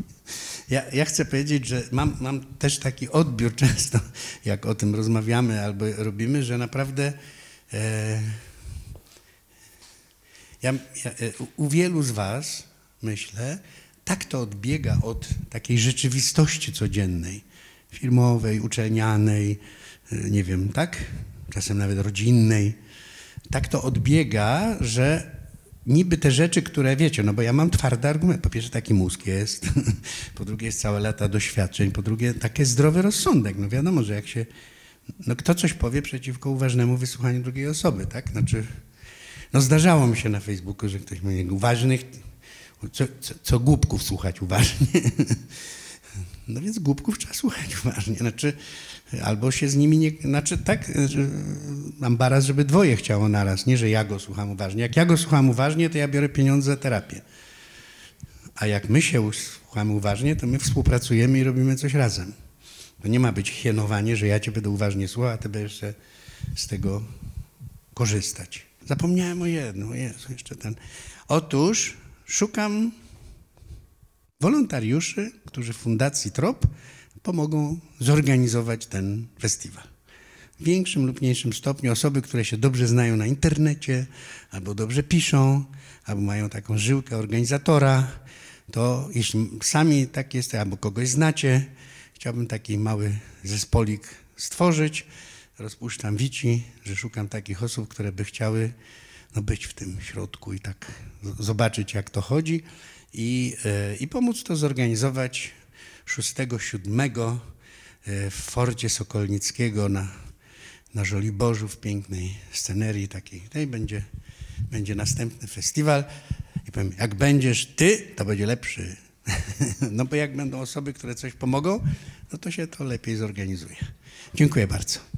Ja, ja, chcę powiedzieć, że mam, mam, też taki odbiór często, jak o tym rozmawiamy albo robimy, że naprawdę e, ja, ja, e, u wielu z Was, myślę, tak to odbiega od takiej rzeczywistości codziennej, filmowej, uczelnianej, e, nie wiem, tak? Czasem nawet rodzinnej. Tak to odbiega, że niby te rzeczy, które wiecie, no bo ja mam twardy argument. Po pierwsze taki mózg jest, po drugie jest całe lata doświadczeń, po drugie taki zdrowy rozsądek. No wiadomo, że jak się, no kto coś powie przeciwko uważnemu wysłuchaniu drugiej osoby, tak? Znaczy, no zdarzało mi się na Facebooku, że ktoś mówi uważnych, co, co, co głupków słuchać uważnie. No więc głupków trzeba słuchać uważnie. Znaczy, albo się z nimi nie... Znaczy tak, mam baraz, żeby dwoje chciało naraz, nie, że ja go słucham uważnie. Jak ja go słucham uważnie, to ja biorę pieniądze za terapię. A jak my się słuchamy uważnie, to my współpracujemy i robimy coś razem. To nie ma być hienowanie, że ja cię będę uważnie słuchał, a ty będziesz z tego korzystać. Zapomniałem o jednym, Jezu, jeszcze ten. Otóż szukam wolontariuszy, którzy Fundacji TROP pomogą zorganizować ten festiwal. W większym lub mniejszym stopniu osoby, które się dobrze znają na internecie, albo dobrze piszą, albo mają taką żyłkę organizatora, to jeśli sami tak jesteście, albo kogoś znacie, chciałbym taki mały zespolik stworzyć. Rozpuszczam wici, że szukam takich osób, które by chciały no, być w tym środku i tak zobaczyć, jak to chodzi i, e, i pomóc to zorganizować 6-7 e, w Forcie Sokolnickiego na, na Żoliborzu w pięknej scenerii takiej. Tutaj będzie, będzie następny festiwal i powiem, jak będziesz ty, to będzie lepszy. No bo jak będą osoby, które coś pomogą, no to się to lepiej zorganizuje. Dziękuję bardzo.